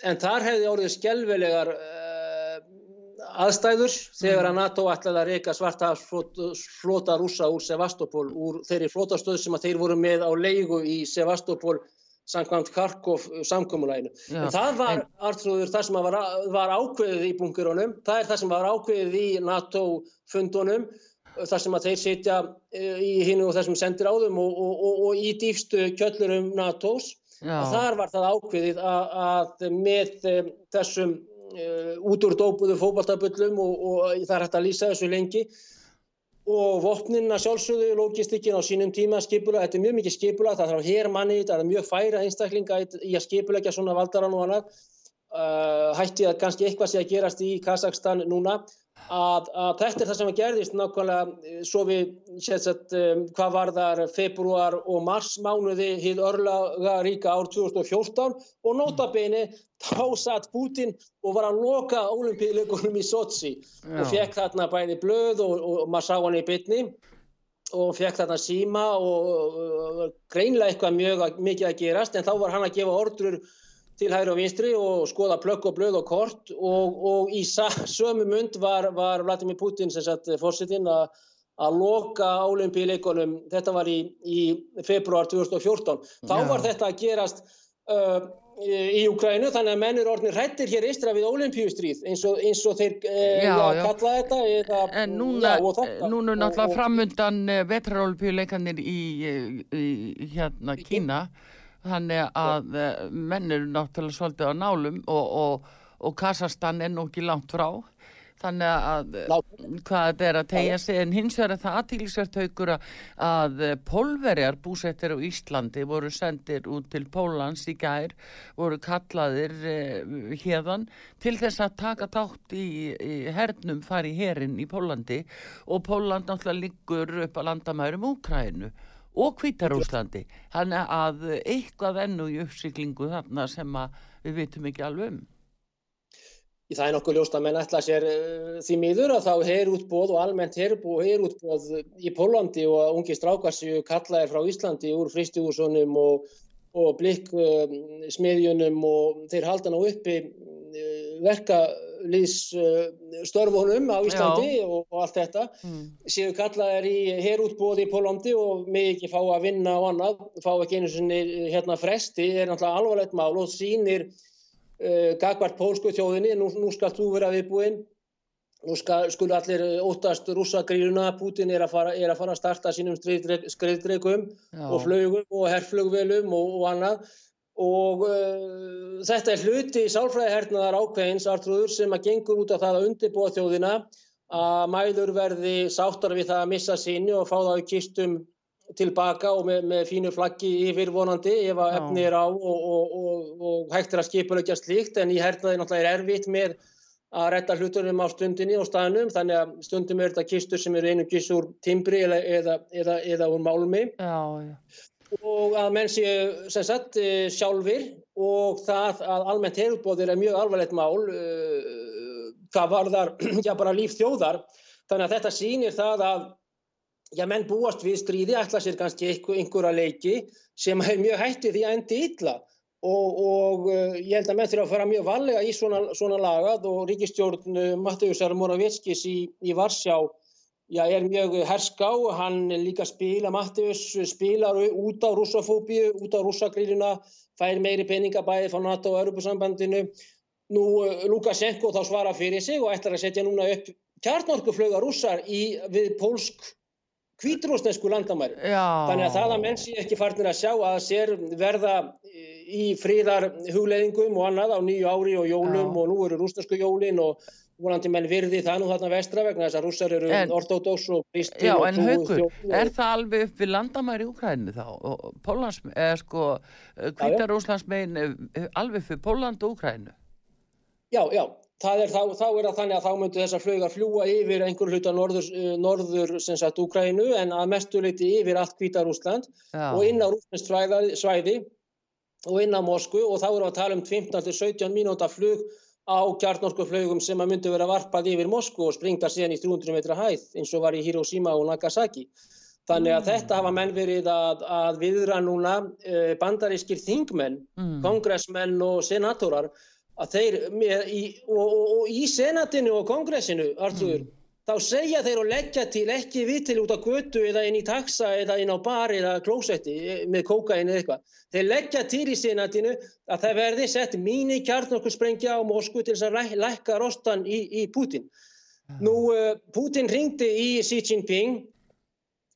D: en þar hefði árið skjálfilegar uh, aðstæður þegar að NATO ætlaði að reyka svarta flota rússa úr Sevastopol úr þeirri flotastöð sem að þeir voru með á leigu í Sevastopol samkvæmt Kharkov samkómulæginu. En það var, Artrúður, það sem var, var ákveðið í bunkerunum, það er það sem var ákveðið í NATO-fundunum, það sem að þeir setja eh, í hinn og þessum sendir áðum og, og, og, og í dýfstu kjöllurum NATO-s. Þar var það ákveðið að, að með um, þessum uh, út úr dópuðu fókbaltabullum og það er hægt að lýsa þessu lengi, og vopninna sjálfsögðu, logistikkin á sínum tíma skipula, þetta er mjög mikið skipula, það þarf hér manni, það er mjög færa einstaklinga í að skipulegja svona valdaran og annað, uh, hætti að kannski eitthvað sé að gerast í Kazakstan núna, að, að þetta er það sem að gerðist nákvæmlega eh, svo við sett um, hvað var þar februar og mars mánuði hið örlaga ríka ár 2014 og notabene þá satt Putin og var að loka olimpíuleikunum í Sochi Já. og fekk þarna bæði blöð og, og, og maður sá hann í bytni og fekk þarna síma og, og greinlega eitthvað mjög mikið að gerast en þá var hann að gefa ordrur til hægri og vinstri og skoða plökk og blöð og kort og, og í sömu mynd var, var Vladimir Putin sem satt fórsettin að að loka álimpíuleikonum, þetta var í, í februar 2014. Þá Já. var þetta að gerast uh, í Ukrænu, þannig að mennur orðinir hrættir hér eistra við ólimpíustríð eins, eins og þeir uh, já, já. kalla þetta. Eða,
C: en núna, núna er náttúrulega framundan uh, vetrarólimpíuleikanir í, í hérna Kína þannig að eh, menn eru náttúrulega svolítið á nálum og, og, og Kassastan er nú ekki langt frá. Þannig að eh, hvað þetta er að tegja sig. En hins vegar það aðtílisvert haugur að eh, pólverjar búsettir á Íslandi voru sendir út til Pólans í gær voru kallaðir hérðan til þess að taka tátt í, í hernum fari í herin í Pólandi og Póland náttúrulega liggur upp að landamærum Úkrænu og Kvítarúslandi þannig að eitthvað ennu í uppsiklingu þarna sem við vitum ekki alveg um.
D: Það er nokkuð ljóst að menn ætla sér uh, því miður að þá er útbóð og almennt er útbóð í Pólandi og ungi strákarsi kallaðir frá Íslandi úr fristjúsunum og, og blikk uh, og þeir halda ná uppi uh, verka liðsstörfunum á Íslandi og, og allt þetta mm. séu kallaðir í herútbóði í Pólandi og með ekki fá að vinna og annað, fá ekki einu svona hérna fresti er náttúrulega alvarlegt mál og sínir uh, gagvart pólsku þjóðinni, nú, nú skal þú vera viðbúinn Nú skulle allir óttast rússagríðuna, Putin er að fara er að, fara að starta sínum skriðdreikum og flögum og herrflugvelum og, og annað og uh, þetta er hluti í sálfræðihernaðar ákveðins artrúður sem að gengur út af það að undirbúa þjóðina að mæður verði sáttar við það að missa síni og fá það í kistum tilbaka og með, með fínu flaggi yfir vonandi ef að efni er á og, og, og, og hægt er að skipulegja slíkt. En í hernaði náttúrulega er erfitt með að retta hlutunum á stundinni og staðnum þannig að stundum er þetta kistur sem eru einu kiss úr timbri eða, eða, eða, eða úr málmi. Já, já og að menn séu sem sagt eh, sjálfur og það að almennt herutbóðir er mjög alvarlegt mál það var þar, já bara líf þjóðar. Þannig að þetta sýnir það að já, menn búast við stríði, ætla sér kannski einhver, einhverja leiki sem er mjög hætti því að endi illa. Og, og uh, ég held að menn þurfa að fara mjög valega í svona, svona lagað og ríkistjórn Mattiusar Moravetskis í, í Varsjá já, er mjög herská, hann líka spila, Mattius spilar út á rússafóbíu, út á rússagríluna, fær meiri peningabæði frá NATO og Europasambandinu. Nú uh, Lukashenko þá svara fyrir sig og ætlar að setja núna upp kjarnorkuflöga rússar í, við pólsk kvítrúsnesku landamæri. Já. Þannig að það að menn sé ekki farnir að sjá að sér verða í fríðar hugleðingum og annað á nýju ári og jólum Já. og nú eru rúsnesku jólin og volandi menn virði það nú þarna vestra vegna þess að rússar eru ortodox og
C: kristi og trúið. Er það alveg upp við landamæri í Úkræni þá? Pólans, eða sko, Kvítarúslands megin alveg fyrir Póland og Úkrænu?
D: Já, já, Er, þá, þá er það þannig að þá myndu þessar flögar fljúa yfir einhver hluta norður, eh, norður sem sagt Úkrænu en að mestu leiti yfir allt Kvítarúsland og inn á rúsnest svæði og inn á Mosku og þá erum við að tala um 15-17 mínúta flug á kjarnorkuflögum sem að myndu vera varpað yfir Mosku og springta síðan í 300 metra hæð eins og var í Hiroshima og Nagasaki. Þannig að mm. þetta hafa menn verið að, að viðra núna eh, bandarískir þingmenn, mm. kongressmenn og senátorar að þeir í, og, og, og í senatinu og kongressinu Artur, mm. Þá segja þeir og leggja til ekki við til út á götu eða inn í taxa eða inn á bar eða klósetti með kókain eða eitthvað. Þeir leggja til í senatinu að það verði sett mínu kjarnokkursprengja á Moskvu til þess að lækka rostan í, í Putin nú uh, Putin ringdi í Xi Jinping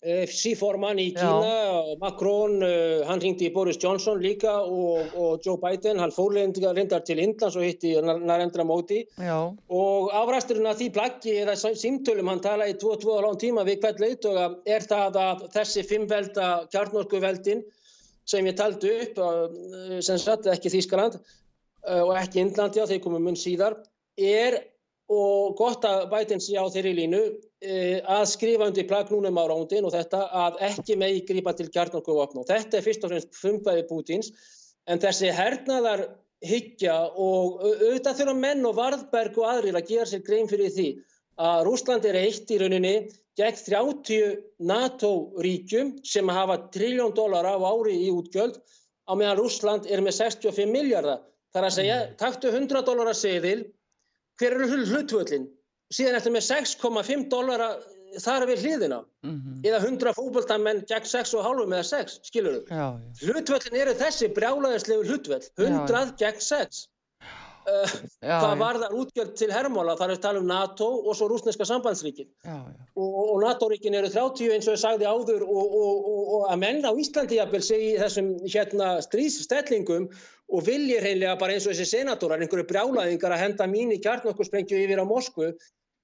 D: Eh, síformann í Kína, Macron, uh, hann ringdi í Boris Johnson líka og, og Joe Biden, hann fór reyndar til Indlands og hitti Narendra Modi Já. og afræsturinn af því plaggi eða símtölum hann tala í 2-2 lán tíma við hvert leiðtoga er það að þessi fimmvelda kjarnorkuveldin sem ég taldi upp, sem satt ekki Þískaland og ekki Indlandi á þeir komum mun síðar, er og gott að Biden sé á þeirri línu að skrifa undir plagnúnum á rándin og þetta að ekki megi grípa til kjarnarkofapn og þetta er fyrst og fremst frumkvæði Pútins en þessi hernaðar hyggja og auðvitað þurfa menn og Varðberg og aðrir að gera sér grein fyrir því að Rúsland er eitt í rauninni gegn 30 NATO-ríkjum sem hafa triljón dólar á ári í útgjöld á meðan Rúsland er með 65 miljardar. Það er að segja, taktu 100 dólar að segðil hver eru hlutvöldin síðan eftir með 6,5 dólara þar við hliðina. Mm -hmm. eða 100 fókbaltamenn gegn 6,5 eða 6, skilur þú hlutvöldin eru þessi brjálaðislegu hlutvöld 100 já, já. gegn 6 Uh, hvað var það útgjöld til herrmála þar er tala um NATO og svo rúsneska sambandsríkin. Og, og NATO-ríkin eru 30 eins og ég sagði áður og, og, og að menn á Íslandi jafnvel segi þessum hérna stríðsstellingum og viljir heimlega bara eins og þessi senatórar einhverju brjálaðingar að henda mín í kjarnokkursprengju yfir á Moskvu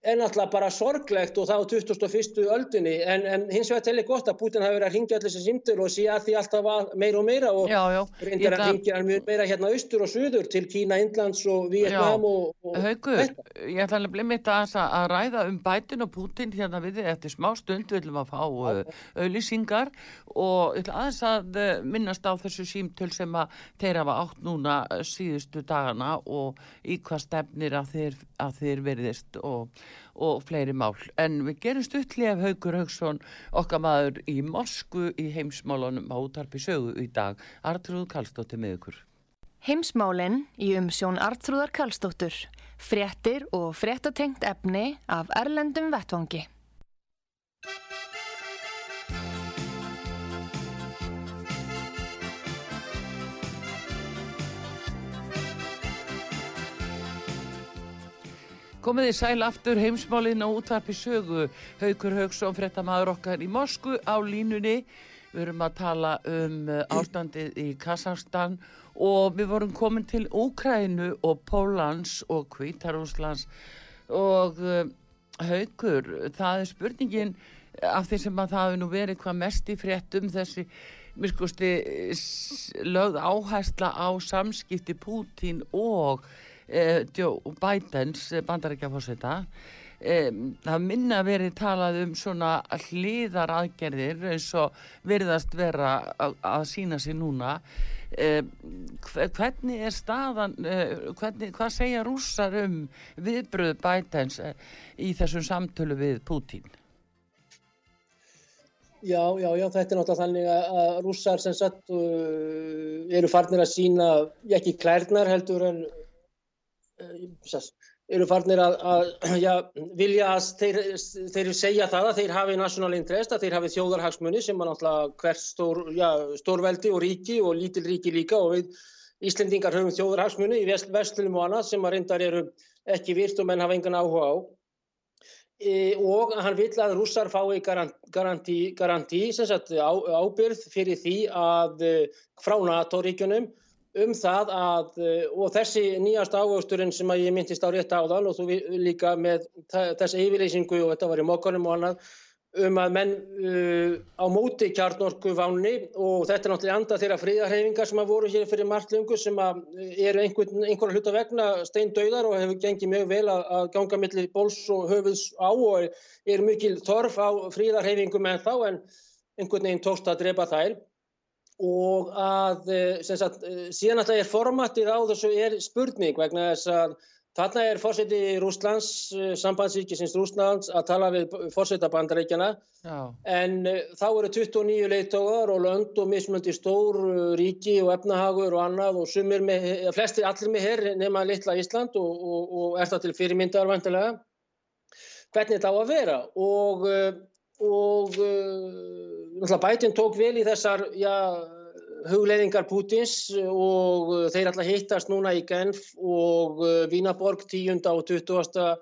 D: er náttúrulega bara sorglegt og það á 2001. öldunni en, en hins vegar tellir gott að Putin hafi verið að ringja allir þessi simtur og að því alltaf meira og meira og já, já. reyndar að ringja mjög meira hérna austur og suður til Kína, Indlands og Vietnam og, og
C: Haugur, ég ætla að bli mitt að, að ræða um Biden og Putin hérna við þið eftir smá stund við ætlum að fá uh, auðlýsingar og ég ætla aðeins að uh, minnast á þessu símtöl sem að þeir hafa átt núna síðustu dagana og í hvað stefnir að þeir, að þeir veriðist og og fleiri mál. En við gerum stuttli af Haugur Haugsson okkar maður í Moskvu í heimsmálunum á útarpi sögu í dag. Artrúð Kallstóttir með ykkur.
A: Heimsmálinn í umsjón Artrúðar Kallstóttur. Frettir og frettatengt efni af Erlendum Vettvangi.
C: Komiði sæl aftur heimsmálinn á útvarpi sögu. Haukur Haugsson, frettamæður okkar í Mosku á línunni. Við erum að tala um uh, ástandið í Kazakstan og við vorum komin til Úkrænu og Pólans og Kvítarúslands og uh, Haukur, það er spurningin af því sem að það hefur nú verið hvað mest í frettum þessi miskusti lögð áhersla á samskipti Pútín og eh, Joe Bidens eh, bandarækjafósita eh, það minna verið talað um svona hliðar aðgerðir eins og verðast vera að, að sína sér núna Eh, hvernig er staðan, eh, hvernig, hvað segja rússar um viðbröðu bætens eh, í þessum samtölu við Pútín?
D: Já, já, já, þetta er náttúrulega þannig að rússar sem sagt uh, eru farnir að sína, ekki klærnar heldur en eru farnir að, að já, vilja að þeir, þeir segja það að þeir hafi national interest, að þeir hafi þjóðarhagsmunni sem er náttúrulega hvert stór, já, stórveldi og ríki og lítil ríki líka og við Íslendingar höfum þjóðarhagsmunni í vestlunum og annað sem að reyndar eru ekki virt og menn hafa engan áhuga á. E, og hann vill að rússar fái garanti, garanti sagt, á, ábyrð fyrir því að e, frá NATO-ríkjunum um það að, e, og þessi nýjast ávöxturinn sem að ég myndist á rétt áðan og þú líka með þessi yfirleysingu og þetta var í mokkanum og annað, um að menn uh, á móti kjarnorku váni og þetta er náttúrulega anda þeirra fríðarhefingar sem að voru hér fyrir margt lungu sem að eru einhvern, einhverja hluta vegna steindauðar og hefur gengið mjög vel að, að ganga millir bóls og höfuðs á og er, mikil torf á fríðarhefingum en þá en einhvern veginn tókst að drepa þær og að eh, sagt, eh, síðan það er formatið á þessu er spurning vegna þess að Þarna er fórseti Rúslands, eh, sambandsvíkisins Rúslands, að tala við fórseta bandarækjana en þá eru 29 leittógar og lönd og mismöndi stór ríki og efnahagur og annað og sumir með, flestir allir með herr nema litla Ísland og, og, og er það til fyrirmyndar vantilega. Hvernig þetta á að vera? Og, uh, og bætinn tók vel í þessar, já, hugleiðingar Pútins og uh, þeir alltaf hittast núna í Genf og Vínaborg uh, 10. og 20.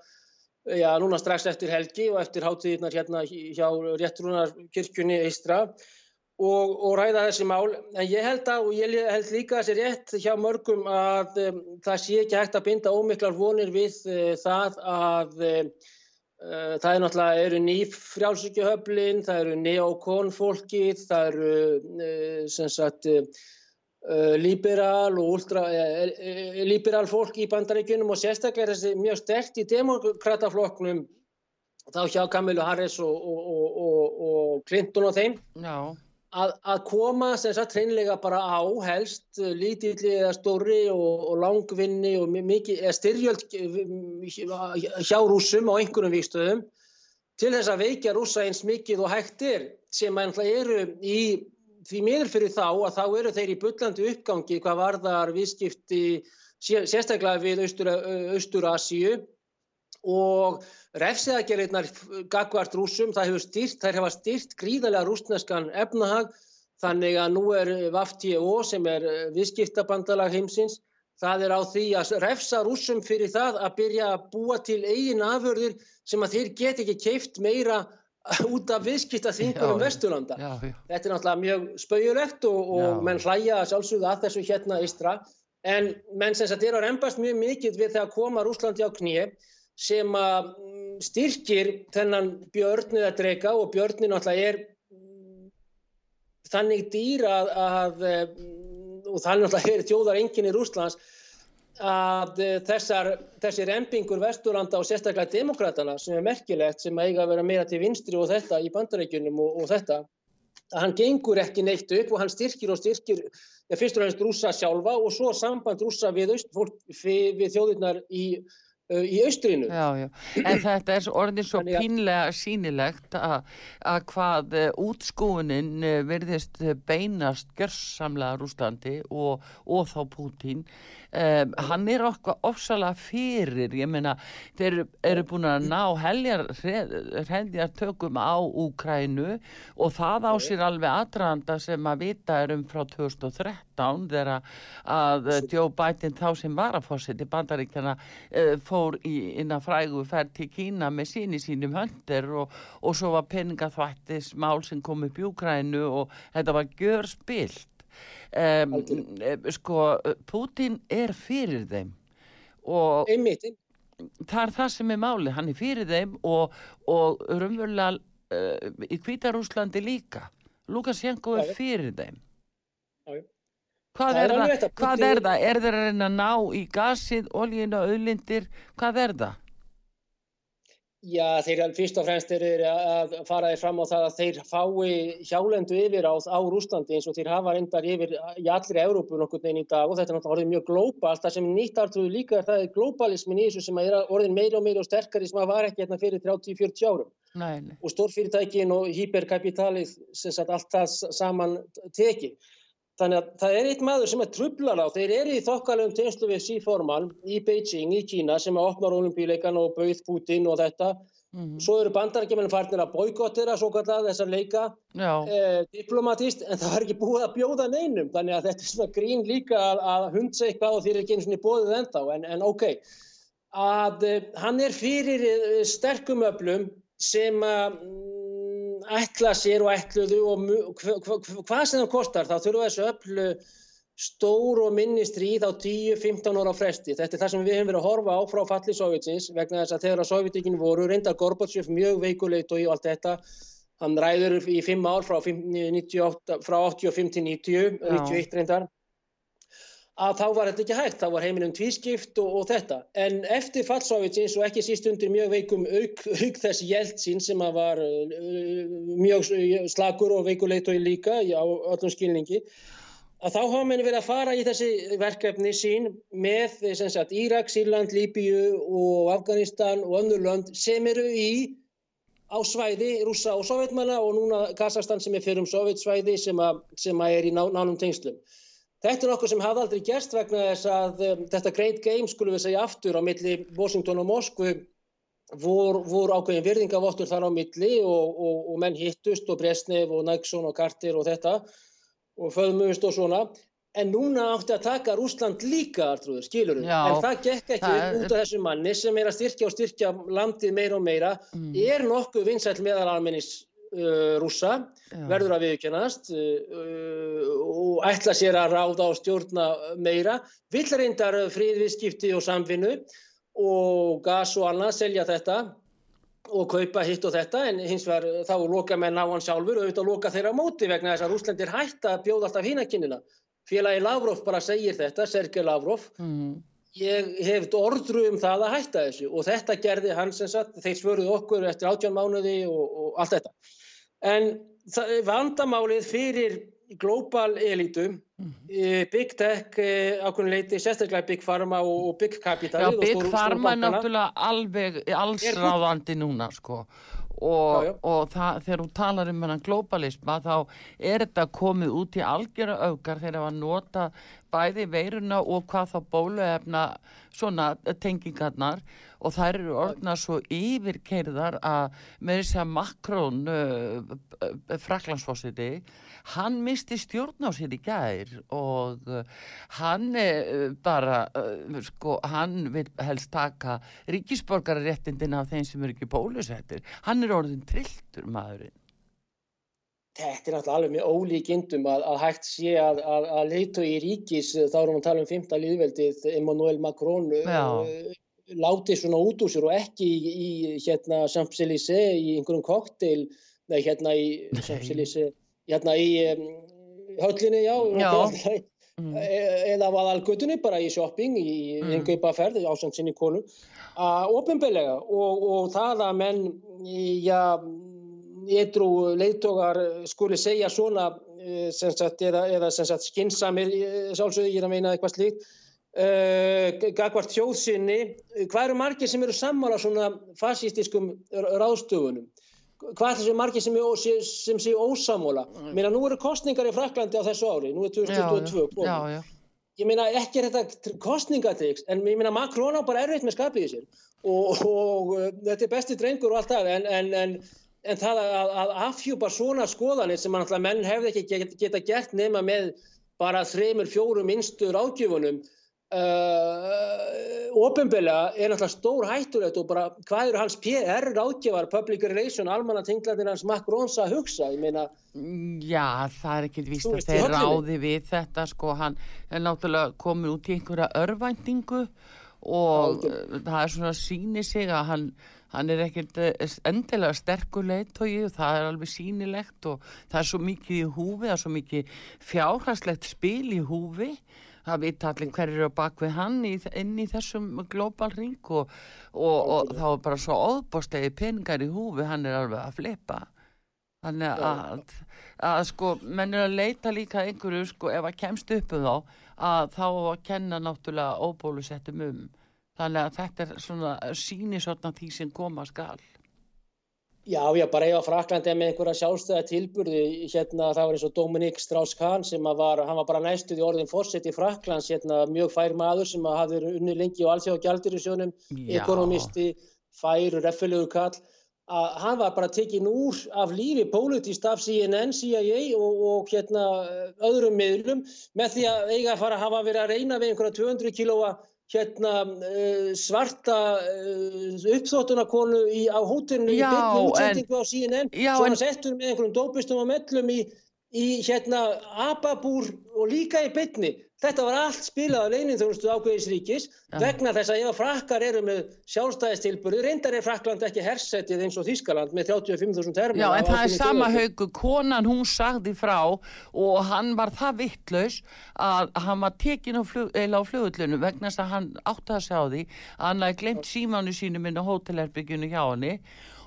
D: Já, núna strax eftir helgi og eftir hátíðirnar hérna hjá réttrúnarkirkjunni Eistra og, og ræða þessi mál. En ég held að, og ég held líka þessi rétt hjá mörgum að um, það sé ekki hægt að binda ómiklar vonir við uh, það að Eh, það er náttúrulega, eru nýfrjálsíkjuhöflin, það eru neokon-fólkið, það eru eh, sem sagt eh, liberal og ultra, liberal fólk í bandaríkunum og sérstaklega er þessi mjög stert í demokrataflokknum þá hjá Kamilu Harris og, og, og, og Clinton og þeim. Já að, að koma sagt hreinlega bara á helst eh, lítilli eða stóri og, og langvinni og mikið eða styrjöld eh, hjá rúsum á einhverjum vikstöðum til þess að veikja rúsa eins mikið og hægtir sem eru í því miður fyrir þá að þá eru þeir í byllandi uppgangi hvað varðar viðskipti sérstaklega við Austur-Asíu og refsiðagerðirnar gagvart rúsum, það hefur styrt, þær hefa styrt gríðarlega rúsneskan efnahag þannig að nú er VAFTO sem er eh, viðskiptabandalag heimsins, það er á því að refsa rúsum fyrir það að byrja að búa til eigin aförður sem að þeir get ekki keift meira út af viðskipta þingunum Vesturlanda. Já, já. Þetta er náttúrulega mjög spauðulegt og, og menn hlæja sjálfsögða að þessu hérna Ístra en menn sem þetta er að reymbast mjög mikið við þegar koma Rúslandi á knið sem að mm, styrkir þennan björn eða dreika og björnin alltaf er mm, þannig dýr að, að mm, og þannig alltaf er tjóðar enginn í Rúslands að þessar, þessi rempingur Vesturlanda og sérstaklega demokratana sem er merkilegt sem eiga að vera meira til vinstri og þetta í bandarækjunum og, og þetta að hann gengur ekki neitt upp og hann styrkir og styrkir ja, fyrst og fremst rúsa sjálfa og svo samband rúsa við, við þjóðirnar í í austrinu.
C: Já, já, en þetta er orðin svo pínlega sínilegt að hvað uh, útskúinin uh, verðist beinast gjörsamlega Rúslandi og, og þá Pútín Um, hann er okkar ofsalega fyrir ég meina, þeir eru búin að ná heljar heljar tökum á Úkrænu og það á sér alveg aðranda sem að vita er um frá 2013 þegar að Joe Biden þá sem var að fósitt í bandaríkjana uh, fór í, inn að frægu fær til Kína með síni sínum höndir og, og svo var peningaþvættis mál sem kom upp í Úkrænu og þetta var gjör spilt um, sko Putin er fyrir þeim og
D: einmitt
C: það er það sem er máli, hann er fyrir þeim og, og rumvöla uh, eh, í Kvítarúslandi líka Lukashenko er fyrir þeim já, já. Hvað er, það, það, hvað er það? Er það að reyna að ná í gasið, oljina, auðlindir? Hvað er það?
D: Já, þeir fyrst og fremst eru að fara þeir fram á það að þeir fái hjálendu yfir á, á Rúslandi eins og þeir hafa reyndar yfir í allri Európu nokkur neginn í dag og þetta er náttúrulega orðið mjög glóbalt. Það sem nýtt artrúðu líka er það er glóbalismin í þessu sem er orðin meira og meira og sterkari sem að var ekki hérna fyrir 30-40 árum.
C: Nei, nei.
D: Og stórfyrirtækin og hyperkapitalið sem sagt allt það saman tekið. Þannig að það er eitt maður sem er trublar á, þeir eru í þokkalöfum tegnslu við síforman í Beijing í Kína sem að opnar olimpíuleikan og bauð Putin og þetta. Mm -hmm. Svo eru bandarækjumenn farnir að boykottera svo kallað þessar leika eh, diplomatist en það var ekki búið að bjóða neinum. Þannig að þetta er svona grín líka að, að hundsa eitthvað og þeir eru ekki eins og bóðið enda en, en ok, að eh, hann er fyrir eh, sterkum öflum sem að ætla sér og ætluðu og hvað sem það kostar þá þurfa þessu öllu stór og minni stríð á 10-15 ára fresti. Þetta er það sem við hefum verið að horfa á frá falli Sovjetsins vegna þess að þegar að Sovjetikinn voru reyndar Gorbachev mjög veikuleit og í allt þetta hann ræður í 5 ár frá, 98, frá 85 til 90, 91 reyndar að þá var þetta ekki hægt, þá var heimilum tvískipt og, og þetta. En eftir fallsovitsins og ekki síst undir mjög veikum auk, auk þess Jeltsin sem var uh, mjög slagur og veikuleit og líka á öllum skilningi, að þá hafa menni verið að fara í þessi verkefni sín með sagt, Írak, Sýrland, Líbíu og Afganistan og önnur lönd sem eru í á svæði rúsa og sovjetmanna og núna Kazakstan sem er fyrir um sovjetsvæði sem, sem að er í ná, nánum tengslum. Þetta er okkur sem hafði aldrei gerst vegna þess að um, þetta Great Game, skulum við segja aftur, á milli Washington og Moskvu voru vor ákveðin virðingavottur þar á milli og, og, og menn hittust og Bresnev og Nixon og Carter og þetta og föðmust og svona. En núna átti að taka Rúsland líka, Artrúður, skilur við. En það gekk ekki það... út af þessu manni sem er að styrkja og styrkja landið meira og meira, mm. er nokkuð vinsætt meðal almennins uh, rúsa, Já. verður að viðkjönast uh, og ætla sér að ráða og stjórna meira, vill reyndar fríðviðskipti og samfinnu og gas og annað selja þetta og kaupa hitt og þetta en hins vegar þá loka menn á hann sjálfur og auðvitað loka þeirra á móti vegna þess að Rúslandir hætta að bjóða alltaf hínakinnina. Félagi Lavrov bara segir þetta, Sergei Lavrov, mm. ég hef orðru um það að hætta þessu og þetta gerði hans eins að þeir svöruð okkur eftir átján mánuði og, og allt þetta. En vandamálið fyrir global elitu, mm -hmm. Big Tech ákveðinleiti, sérstaklega Big Pharma og Big Capital.
C: Já, Big Pharma er náttúrulega alveg allsráðandi núna sko og, já, já. og það, þegar þú talar um globalisma þá er þetta komið út í algjörða augar þegar það var nota bæði veiruna og hvað þá bóluefna svona tengingarnar. Og þær eru orðnað svo yfirkeirðar að með þess að Makrón uh, uh, fraklandsfossiti hann misti stjórn á sér í gær og uh, hann uh, bara sko hann vil helst taka ríkisborgararéttindin af þeim sem eru ekki bólusettir. Hann er orðin trilltur maðurinn
D: Þetta er náttúrulega alveg með ólíkindum að, að hægt sé að, að, að leitu í ríkis, þá erum við að tala um fymta líðveldið, Emmanuel Macron, uh, látið svona út úr sér og ekki í, í hérna Champs-Élysées í einhverjum kokteil nei hérna í Champs-Élysées hérna í um, höllinni já, já. Mm. E, eða var algötunni bara í shopping í mm. engaupaferð ásand sinni konu að ofinbelega og, og það að menn já ytrú leiðtogar skuli segja svona e, sagt, eða, eða skinsamir e, sjálfsögði ég er að meina eitthvað slíkt. Uh, gagvart þjóðsynni hvað eru margir sem eru sammála svona fascistiskum ráðstöfunum? Hvað er þessu margir sem, sem séu ósammála? Meina nú eru kostningar í Fraklandi á þessu ári nú er 2022 já, já, já. ég meina ekki er þetta kostningatriks en ég meina Macron á bara erfitt með skapið í sér. Og, og, og þetta er besti drengur og allt það en, en, en, en það að, að afhjúpa svona skoðanir sem menn hefði ekki geta, geta gert nema með bara þreymur, fjórum innstur ágjöfunum Uh, ofinbeglega er náttúrulega stór hættulegt og bara hvað eru hans PR ráðgjafar, public relation, almanna tinglandir hans Macrons að hugsa, ég meina
C: Já, það er ekki vist að þeir ráði við þetta, sko, hann er náttúrulega komið út í einhverja örvæntingu og Já, það er svona síni sig að hann hann er ekkert eh, endilega sterkulegt og það er alveg sínilegt og það er svo mikið í húfi, það er svo mikið fjárhagslegt spil í húfi. Það vita allir hverju eru bak við hann í, inn í þessum global ring og, og, og þá er bara svo óbústegi peningar í húfi, hann er alveg að flipa. Þannig að, að sko, menn er að leita líka einhverju, sko, ef að kemst upp um þá, að þá að kenna náttúrulega óbólusettum um þannig að þetta er svona síni svona því sem koma skal.
D: Já, já, bara ef að Fraklandi er með einhverja sjálfstæða tilburði, hérna það var eins og Dominik Strauss-Kahn sem var, hann var bara næstuð í orðin fórsett í Fraklands, hérna mjög fær maður sem hafði unni lengi og allþjóð gældir í sjónum, ekonomisti, fær, reffilegur kall, að hann var bara tekinn úr af lífi pólitist af CNN, CIA og, og hérna öðrum miðlum með því að eiga að fara að hafa verið að reyna við einhverja 200 kílóa hérna uh, svarta uh, uppþóttunarkonu á hótelinu í byrju útsendingu á CNN svo hann settur með einhverjum dópistum og mellum í, í hérna ababúr og líka í byrni Þetta var allt spilað á leinintjónustu ákveðisríkis ja. vegna þess að ef frakkar eru með sjálfstæðistilbúri, reyndar er Frakkland ekki hersettið eins og Þískaland með 35.000 termina.
C: Já, en það er sama haugu, konan hún sagði frá og hann var það vittlaus að hann var tekin á, flug, á flugullinu vegna þess að hann átti að sjá því að hann hefði glemt símánu sínu minna hótelherbyggjunu hjá henni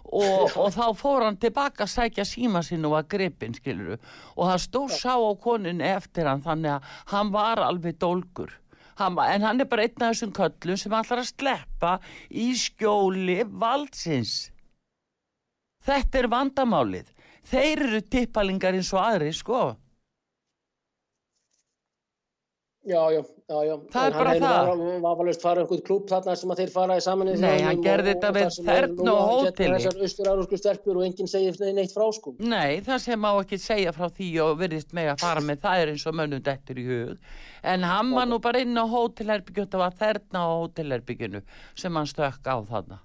C: og, og þá fór hann tilbaka að sækja síma sinn og var gripinn skiluru og það stóð sá á konin eftir hann þannig að hann var alveg dólgur. Hann, en hann er bara einn af þessum köllum sem ætlar að sleppa í skjóli valdsins. Þetta er vandamálið. Þeir eru tippalingar eins og aðri sko
D: Já, já, já, já.
C: Það en er bara það.
D: Hann var alveg farað einhvern klúb þarna sem að þeir fara í samanlega.
C: Nei, hann gerði þetta við þernu og hóteli.
D: Þessar austur-eurósku stelpur og enginn segir neitt frá sko.
C: Nei, það sem má ekki segja frá því og virðist með að fara með það er eins og mönnum dettur í hug. En hann var nú bara inn á hótelherbyggjum, þetta var þerna á hótelherbyggjunu sem hann stökk á þarna.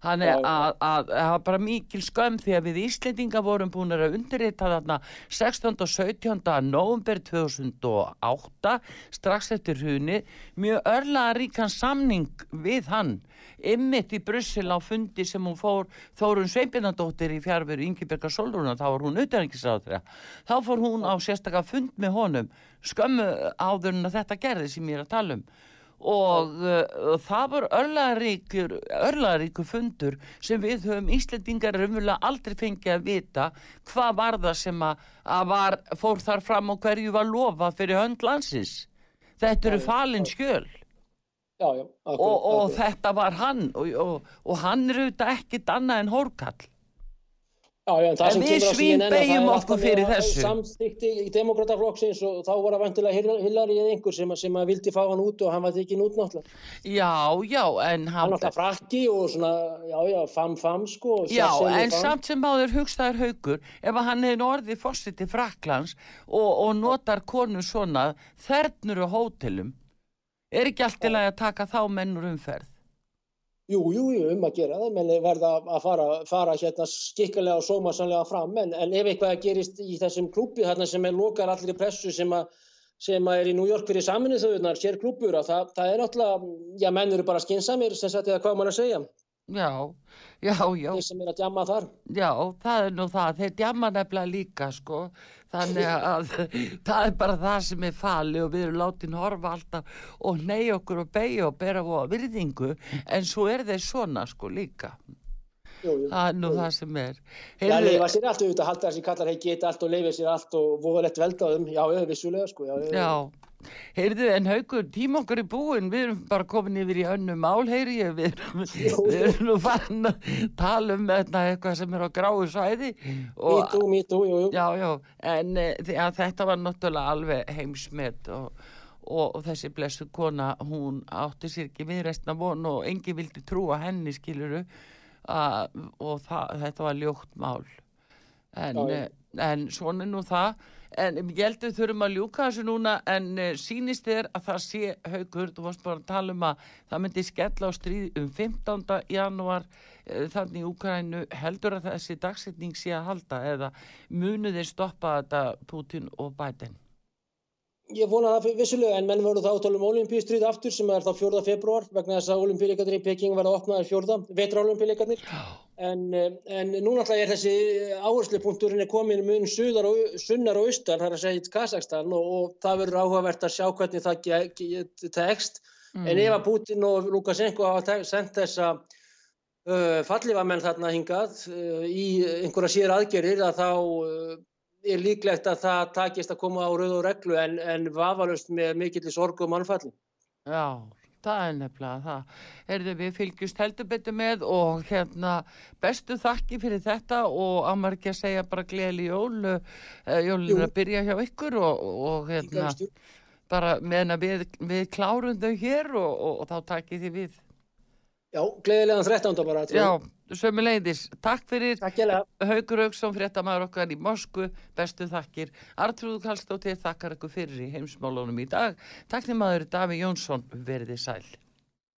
C: Hann er að það var bara mikil skömm því að við Íslendinga vorum búin að undirrita þarna 16. og 17. november 2008 strax eftir huni mjög örlaða ríkan samning við hann ymmit í Brussel á fundi sem hún fór Þórun Sveipinandóttir í fjárveru Ingeberga Solrúna, þá var hún auðvitaðingisáður þá fór hún á sérstaklega fund með honum skömmu áður en að þetta gerði sem ég er að tala um og uh, það var örlaðaríkur örlaðaríkur fundur sem við höfum Íslandingar umvölu aldrei fengið að vita hvað var það sem að, að var, fór þar fram og hverju var lofa fyrir höndlansins þetta eru falin skjöl.
D: Já, já, akkur,
C: og, og akkur. þetta var hann. Og, og, og hann er auðvitað ekkit annað en hórkall
D: Já, já, en,
C: en við svín beigjum okkur fyrir þessu.
D: samþykti í demokrataflokksins og þá var það vantilega Hillary eða einhver sem, sem að vildi fá hann út og hann var tekinn út náttúrulega.
C: Já, já, en
D: hann hann náttúrulega frakki og svona, já, já, fam, fam sko
C: já, en fam. samt sem áður hugstaður haugur ef hann hefði orðið fórsiti fraklands og, og notar konu svona þernur og hótelum er ekki allt til að taka þá mennur umferð
D: Jú, jú, jú, um að gera það, menn verða að fara, fara hérna skikkilega og sómasanlega fram, en, en ef eitthvað gerist í þessum klúpi þarna sem er lokar allir í pressu sem að, sem að er í New York fyrir saminu þauðunar, sér klúpur, það, það er náttúrulega, já, menn eru bara skinsamir, sem sagt, eða hvað mann að segja.
C: Já, já, já.
D: Þeir sem er að djama þar.
C: Já, það er nú það, þeir djama nefnilega líka, sko, þannig að það er bara það sem er fali og við erum látið horfa alltaf og ney okkur og beigja og bera á virðingu. En svo er þeir svona sko líka jú, jú, það er nú það sem er.
D: Heyrðu... Já, leifa sér allt auðvitað, halda þessi kallar hei geta allt og leifa sér allt og voðalegt veldaðum, já, vissulega sko Já,
C: já Heyrðu, en haugur, tíma okkur er búin, við erum bara komin yfir í önnu mál, heyri ég, við erum, við erum nú fann að tala um eitthvað sem er á gráu sæði.
D: Mítú, mítú, jú, jú.
C: Já, já, en e, þetta var náttúrulega alveg heimsmet og, og, og þessi blessu kona, hún átti sér ekki viðræstna von og engi vildi trúa henni, skiluru, og það, þetta var ljótt mál. En, já, en svona nú það en ég held að þurfum að ljúka þessu núna en uh, sínist þér að það sé haugur, þú varst bara að tala um að það myndi skella á stríð um 15. janúar uh, þannig Úkrænu heldur að þessi dagsetning sé að halda eða munu þeir stoppa þetta Putin og Biden?
D: Ég vona það vissulega en menn voru þá að tala um olimpíustrið aftur sem er þá 4. februar vegna þess að olimpíuleikarnir í Peking verða opnaðir 4. vetraolimpíuleikarnir En, eh, en nú náttúrulega er þessi áherslupunkturinn er komin mun suðar og, sunnar og austar, það er að segja Kazakstan og, og það verður áhugavert að sjá hvernig það tekst.
C: Mm.
D: En ef að Putin og Lukashenko hafa sendt þessa uh, fallifamenn þarna hingað uh, í einhverja sér aðgerir að þá uh, er líklegt að það takist að koma á rauð og reglu en, en vafalust með mikill sorg og mannfalli.
C: Já, það er nefnilega það. Herðu, við fylgjumst heldur betur með og hérna bestu þakki fyrir þetta og að segja bara gleðli jól, uh, jólun að byrja hjá ykkur og, og hérna bara meðan við, við klárum þau hér og, og, og þá takkið þið við.
D: Já, gleðilegan 13. bara.
C: Já, sömu leiðis. Takk fyrir Haugur Haugsson, fréttamaður okkar í Mosku, bestu þakkir. Artrúðu Kallstóttir þakkar ykkur fyrir í heimsmálunum í dag. Takk til maður Daví Jónsson, verið þið sæl.